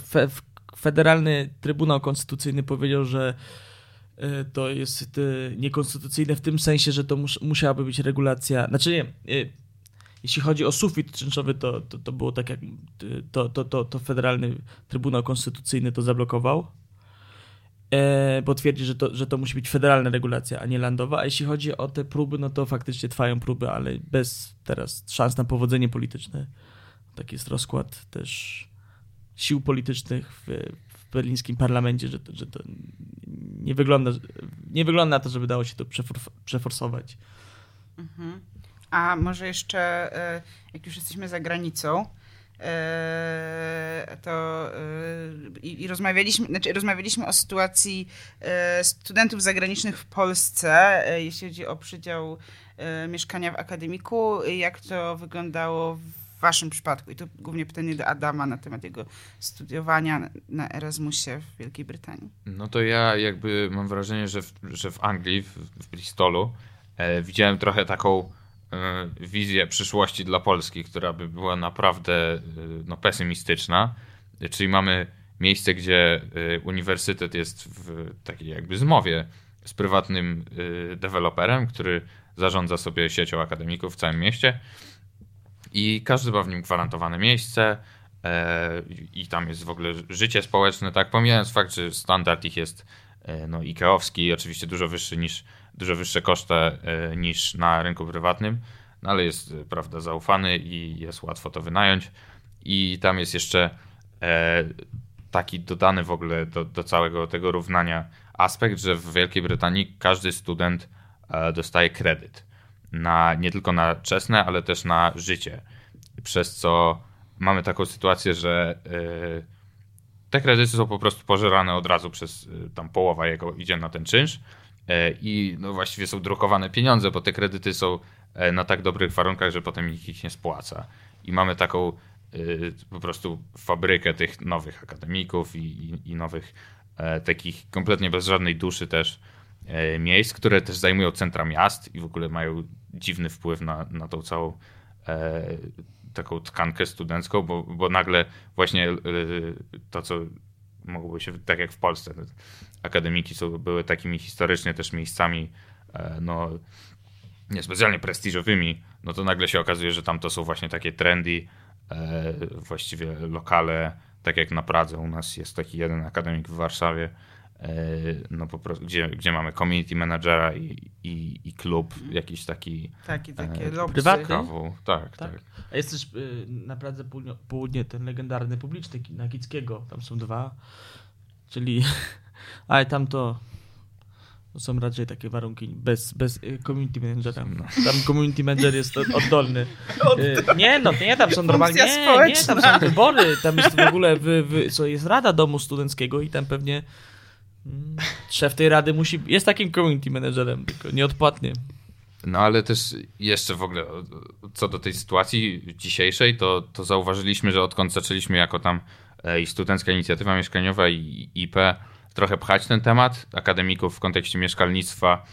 fe, Federalny Trybunał Konstytucyjny powiedział, że e, to jest e, niekonstytucyjne w tym sensie, że to mus, musiałaby być regulacja. Znaczy nie, jeśli chodzi o sufit czynszowy, to, to, to było tak jak to, to, to, to Federalny Trybunał Konstytucyjny to zablokował e, bo twierdzi, że to, że to musi być federalna regulacja, a nie landowa. A jeśli chodzi o te próby, no to faktycznie trwają próby, ale bez teraz szans na powodzenie polityczne. Taki jest rozkład też sił politycznych w, w berlińskim parlamencie, że to, że to nie, wygląda, nie wygląda na to, żeby dało się to przeforsować. Mhm. A może jeszcze, e, jak już jesteśmy za granicą, E, to e, i, i, rozmawialiśmy, znaczy rozmawialiśmy o sytuacji e, studentów zagranicznych w Polsce, jeśli chodzi o przydział mieszkania w akademiku, jak to wyglądało w waszym przypadku? I to głównie pytanie do Adama na temat jego studiowania na Erasmusie w Wielkiej Brytanii. No to ja jakby mam wrażenie, że w, że w Anglii, w, w Bristolu, e, widziałem trochę taką E, wizję przyszłości dla Polski, która by była naprawdę e, no, pesymistyczna. Czyli mamy miejsce, gdzie e, uniwersytet jest w takiej jakby zmowie z prywatnym deweloperem, który zarządza sobie siecią akademików w całym mieście i każdy ma w nim gwarantowane miejsce i tam jest w ogóle życie społeczne, tak, pomijając fakt, że standard ich jest no, ikeowski, oczywiście dużo wyższy niż dużo wyższe koszty e, niż na rynku prywatnym, no ale jest, e, prawda, zaufany i jest łatwo to wynająć. I tam jest jeszcze e, taki dodany w ogóle do, do całego tego równania aspekt, że w Wielkiej Brytanii każdy student dostaje kredyt. Na, nie tylko na czesne, ale też na życie. Przez co mamy taką sytuację, że te kredyty są po prostu pożerane od razu przez tam połowa jego idzie na ten czynsz, i no właściwie są drukowane pieniądze, bo te kredyty są e, na tak dobrych warunkach, że potem nikt ich nie spłaca. I mamy taką e, po prostu fabrykę tych nowych akademików i, i, i nowych takich kompletnie bez żadnej duszy też miejsc, które też zajmują centra miast i w ogóle mają dziwny wpływ na, na tą całą taką tkankę studencką, bo, bo nagle właśnie to, co mogłoby się, tak jak w Polsce, akademiki są, były takimi historycznie też miejscami e, no, niespecjalnie prestiżowymi, no to nagle się okazuje, że tam to są właśnie takie trendy, e, właściwie lokale, tak jak na Pradze u nas jest taki jeden akademik w Warszawie, no po prostu, gdzie, gdzie mamy community managera i, i, i klub jakiś taki Taki, takie e, prywatny? Tak, tak. Tak. A jest też y, na Pradze Południo- Południe ten legendarny publiczny ki- na Kickiego. Tam są dwa. Czyli. Ale tam to. są raczej takie warunki bez, bez y, community managera. Tam community manager jest od- oddolny. Y, Nie, no nie, tam są normalnie. Nie, nie, tam są wybory. Tam jest w ogóle wy, wy, co jest Rada Domu Studenckiego i tam pewnie mm, szef tej rady musi. Jest takim community managerem, tylko nieodpłatnie. No ale też jeszcze w ogóle co do tej sytuacji dzisiejszej, to, to zauważyliśmy, że odkąd zaczęliśmy jako tam e, i Studencka Inicjatywa Mieszkaniowa i IP trochę pchać ten temat akademików w kontekście mieszkalnictwa,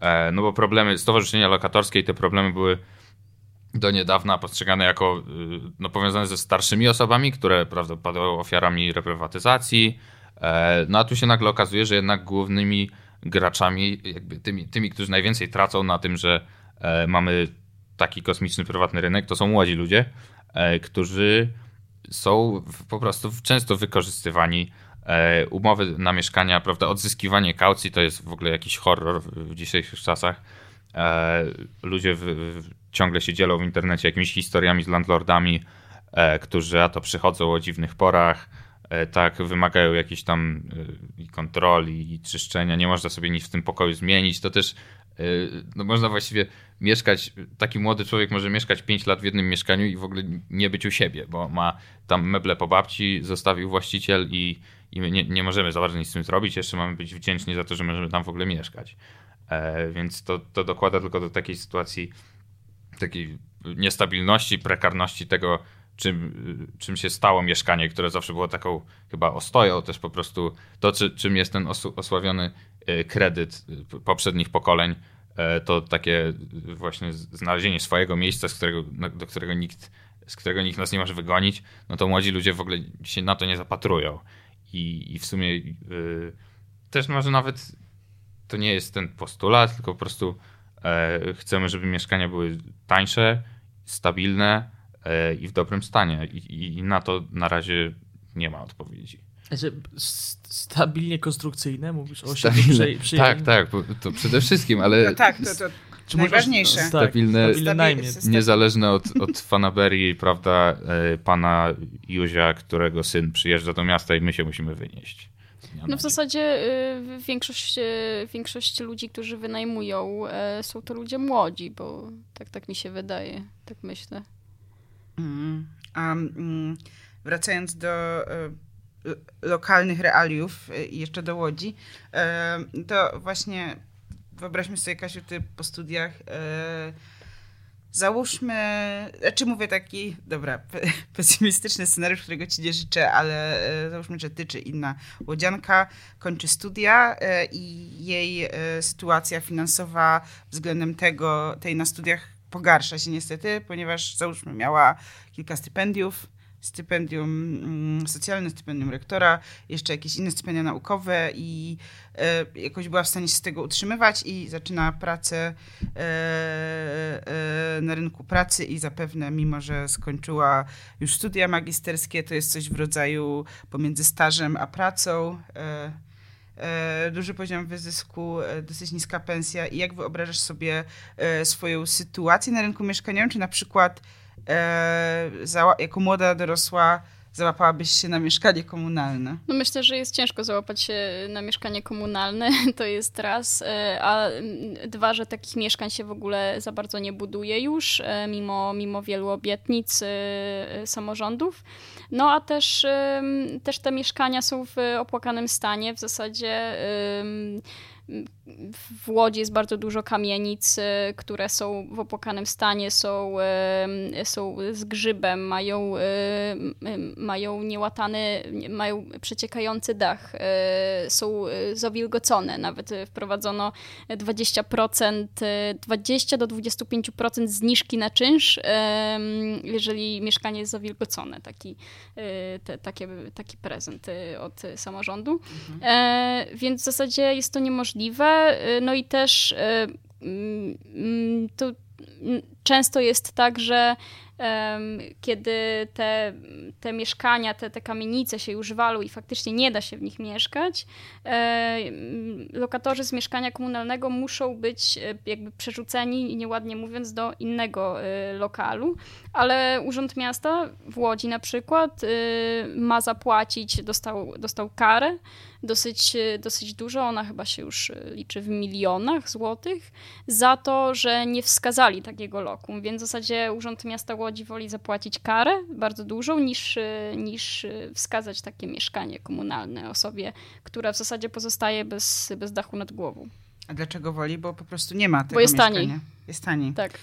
e, no bo problemy Stowarzyszenia Lokatorskie i te problemy były do niedawna postrzegane jako y, no, powiązane ze starszymi osobami, które prawda, padały ofiarami reprywatyzacji. E, No a tu się nagle okazuje, że jednak głównymi graczami, jakby tymi, tymi którzy najwięcej tracą na tym, że e, mamy taki kosmiczny prywatny rynek, to są młodzi ludzie, którzy są po prostu często wykorzystywani. E, Umowy na mieszkania, prawda, odzyskiwanie kaucji to jest w ogóle jakiś horror w- dzisiejszych czasach. E, Ludzie w, w, ciągle się dzielą w internecie jakimiś historiami z landlordami, e, którzy a to przychodzą o dziwnych porach, tak, wymagają jakichś tam kontroli, i czyszczenia, nie można sobie nic w tym pokoju zmienić. To też no można właściwie mieszkać, taki młody człowiek może mieszkać 5 lat w jednym mieszkaniu i w ogóle nie być u siebie, bo ma tam meble po babci, zostawił właściciel i, i my nie, nie możemy za bardzo nic z tym zrobić, jeszcze mamy być wdzięczni za to, że możemy tam w ogóle mieszkać. E, więc to, to dokłada tylko do takiej sytuacji, takiej niestabilności, prekarności tego, czym, czym się stało mieszkanie, które zawsze było taką chyba ostoją, też po prostu to, czy, czym jest ten osławiony e, kredyt e, poprzednich pokoleń, e, to takie właśnie znalezienie swojego miejsca, z którego, do którego nikt, z którego nikt nas nie może wygonić, no to młodzi ludzie w ogóle się na to nie zapatrują. I, i w sumie e, też może nawet to nie jest ten postulat, tylko po prostu e, chcemy, żeby mieszkania były tańsze, stabilne e, i w dobrym stanie. I, i, na to na razie nie ma odpowiedzi. Znaczy, stabilnie konstrukcyjne, mówisz o Stabilne. przy, przy Tak, tak, to przede wszystkim, ale No tak, to, to Czy najważniejsze. Możesz, Stabilne- stabilne najmie. Stabi- niezależne od, od fanaberii, prawda, e, pana Józia, którego syn przyjeżdża do miasta i my się musimy wynieść. No w zasadzie y, większość, y, większość ludzi, którzy wynajmują, y, są to ludzie młodzi, bo tak, tak mi się wydaje, tak myślę. Mm. A mm, wracając do lo- lokalnych realiów i jeszcze do Łodzi, to właśnie wyobraźmy sobie, Kasiu, ty po studiach e, załóżmy, znaczy mówię taki, dobra, pe- pesymistyczny scenariusz, którego ci nie życzę, ale e, załóżmy, że ty czy inna łodzianka kończy studia e, i jej e, sytuacja finansowa względem tego, tej na studiach pogarsza się niestety, ponieważ załóżmy miała kilka stypendiów, stypendium mm, socjalne, stypendium rektora, jeszcze jakieś inne stypendia naukowe i e, jakoś była w stanie się z tego utrzymywać i zaczyna pracę e, e, na rynku pracy i zapewne, mimo że skończyła już studia magisterskie, to jest coś w rodzaju pomiędzy stażem a pracą. Duży poziom wyzysku, dosyć niska pensja. I jak wyobrażasz sobie swoją sytuację na rynku mieszkaniowym? Czy na przykład e, jako młoda dorosła załapałabyś się na mieszkanie komunalne? No myślę, że jest ciężko załapać się na mieszkanie komunalne, to jest raz, e, a dwa, że takich mieszkań się w ogóle za bardzo nie buduje już, e, mimo, mimo wielu obietnic e, samorządów. No a też, też te mieszkania są w opłakanym stanie, w zasadzie w Łodzi jest bardzo dużo kamienic, e, które są w opłakanym stanie, są, em, są z grzybem, mają, em, mają niełatany, nie- mają przeciekający dach, są zawilgocone. Nawet wprowadzono 20%, e, 20 do 25% zniżki na czynsz, jeżeli mieszkanie jest zawilgocone. Taki, te, takie, taki prezent od samorządu. E, więc w zasadzie jest to niemożliwe. E, No i też e, mm, mm, to mm, często jest tak, że kiedy te, te mieszkania, te, te kamienice się już walą i faktycznie nie da się w nich mieszkać, e, m, lokatorzy z mieszkania komunalnego muszą być e, jakby przerzuceni, nieładnie mówiąc, do innego e, lokalu, ale Urząd Miasta w Łodzi na przykład e, ma zapłacić, dostał, dostał karę dosyć, e, dosyć dużo, ona chyba się już e, liczy w milionach złotych, za to, że nie wskazali takiego lokum, więc w zasadzie Urząd Miasta Łodzi woli zapłacić karę bardzo dużą, niż, e, niż wskazać takie mieszkanie komunalne osobie, która w zasadzie pozostaje bez, bez dachu nad głową. A dlaczego woli? Bo po prostu nie ma tego jest mieszkania. taniej. Jest taniej. Tak.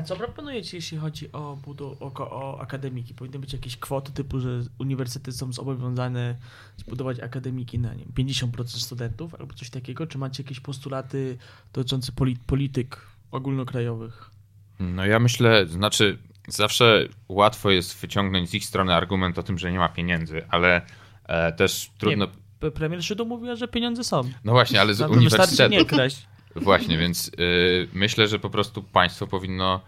A co proponujecie, jeśli chodzi o, budu- o, o akademiki? Powinny być jakieś kwoty typu, że uniwersytety są zobowiązane zbudować akademiki na nie, wiem, 50% studentów albo coś takiego? Czy macie jakieś postulaty dotyczące poli- polityk ogólnokrajowych? No ja myślę, znaczy zawsze łatwo jest wyciągnąć z ich strony argument o tym, że nie ma pieniędzy, ale e, też trudno... Nie, Premier Szydu mówiła, że pieniądze są. No właśnie, ale z uniwersytetu... nie kraść. Właśnie, więc y, myślę, że po prostu państwo powinno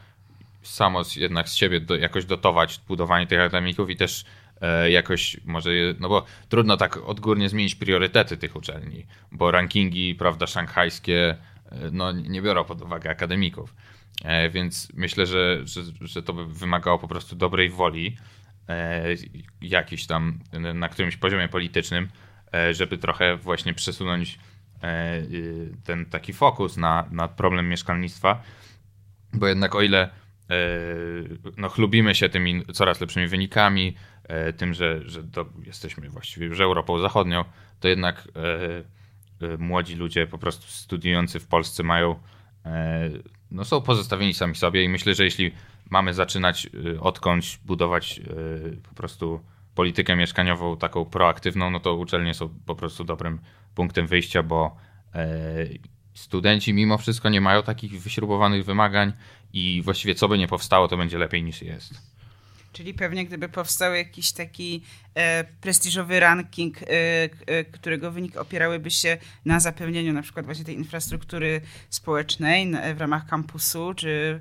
samo z, jednak z siebie do, jakoś dotować budowanie tych akademików i też e, jakoś może, no bo trudno tak odgórnie zmienić priorytety tych uczelni, bo rankingi, prawda, szanghajskie, e, no nie biorą pod uwagę akademików. E, więc myślę, że, że, że to by wymagało po prostu dobrej woli jakiś tam na którymś poziomie politycznym, żeby trochę właśnie przesunąć ten taki fokus na, na problem mieszkalnictwa, bo jednak o ile e, no, chlubimy się tymi coraz lepszymi wynikami, e, tym, że, że jesteśmy właściwie już Europą Zachodnią, to jednak e, e, młodzi ludzie po prostu studiujący w Polsce mają, e, no są pozostawieni sami sobie i myślę, że jeśli mamy zaczynać e, odkądś budować e, po prostu politykę mieszkaniową taką proaktywną, no to uczelnie są po prostu dobrym punktem wyjścia, bo e, studenci mimo wszystko nie mają takich wyśrubowanych wymagań i właściwie co by nie powstało, to będzie lepiej niż jest. Czyli pewnie gdyby powstał jakiś taki e, prestiżowy ranking, e, e, którego wynik opierałyby się na zapewnieniu na przykład właśnie tej infrastruktury społecznej na, w ramach kampusu czy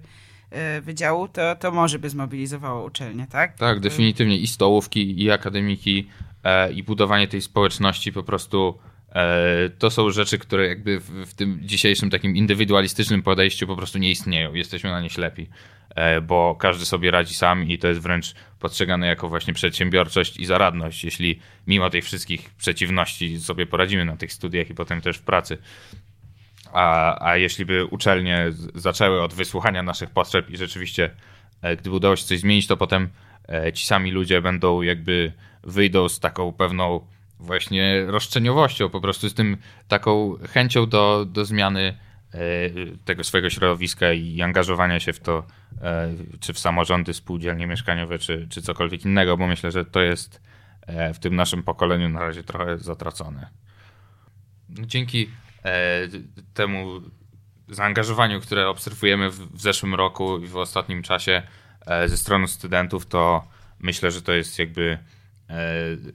e, wydziału, to, to może by zmobilizowało uczelnię, tak? Tak, definitywnie i stołówki, i akademiki, e, i budowanie tej społeczności po prostu to są rzeczy, które jakby w, tym dzisiejszym takim indywidualistycznym podejściu po prostu nie istnieją. Jesteśmy na nie ślepi, e, bo każdy sobie radzi sam i to jest wręcz postrzegane jako właśnie przedsiębiorczość i zaradność, jeśli mimo tych wszystkich przeciwności sobie poradzimy na tych studiach i potem też w pracy. A, a jeśli by uczelnie zaczęły od wysłuchania naszych potrzeb i rzeczywiście, e, gdyby udało się coś zmienić, to potem e, ci sami ludzie będą jakby wyjdą z taką pewną właśnie roszczeniowością, po prostu z tym taką chęcią do, do zmiany e, tego swojego środowiska i angażowania się w to, e, czy w samorządy, spółdzielnie mieszkaniowe, czy, czy cokolwiek innego, bo myślę, że to jest e, w tym naszym pokoleniu na razie trochę zatracone. No, Dzięki temu zaangażowaniu, które obserwujemy w, zeszłym roku i w ostatnim czasie ze strony studentów, to myślę, że to jest jakby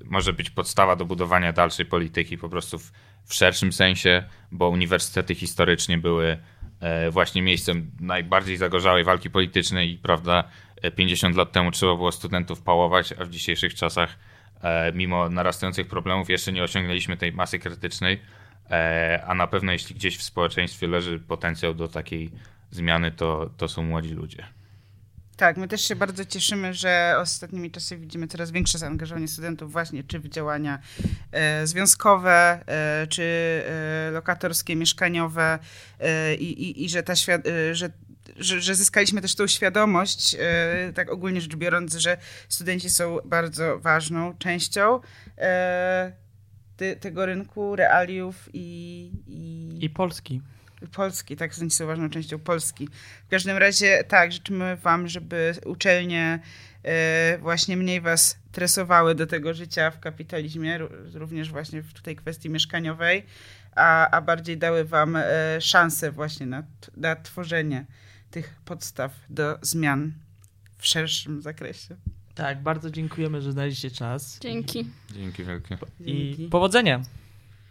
może być podstawa do budowania dalszej polityki po prostu w, w szerszym sensie, bo uniwersytety historycznie były e, właśnie miejscem najbardziej zagorzałej walki politycznej i prawda, e, 50 lat temu trzeba było studentów pałować, a w dzisiejszych czasach e, mimo narastających problemów jeszcze nie osiągnęliśmy tej masy krytycznej, e, a na pewno jeśli gdzieś w społeczeństwie leży potencjał do takiej zmiany, to, to są młodzi ludzie. Tak, my też się bardzo cieszymy, że ostatnimi czasy widzimy coraz większe zaangażowanie studentów właśnie czy w działania e, związkowe, e, czy e, lokatorskie, mieszkaniowe e, i, i, i że, ta e, że, że, że zyskaliśmy też tą świadomość, e, tak ogólnie rzecz biorąc, że studenci są bardzo ważną częścią tego rynku, realiów i, i, I Polski. Polski, tak, studenci są ważną częścią Polski. W każdym razie tak, życzymy wam, żeby uczelnie e, właśnie mniej was tresowały do tego życia w kapitalizmie, ró- również właśnie w tej kwestii mieszkaniowej, a, a bardziej dały wam e, szansę właśnie na, na tworzenie tych podstaw do zmian w szerszym zakresie. Tak, bardzo dziękujemy, że znaleźliście czas. Dzięki. Dzięki wielkie. I Dzięki. powodzenia.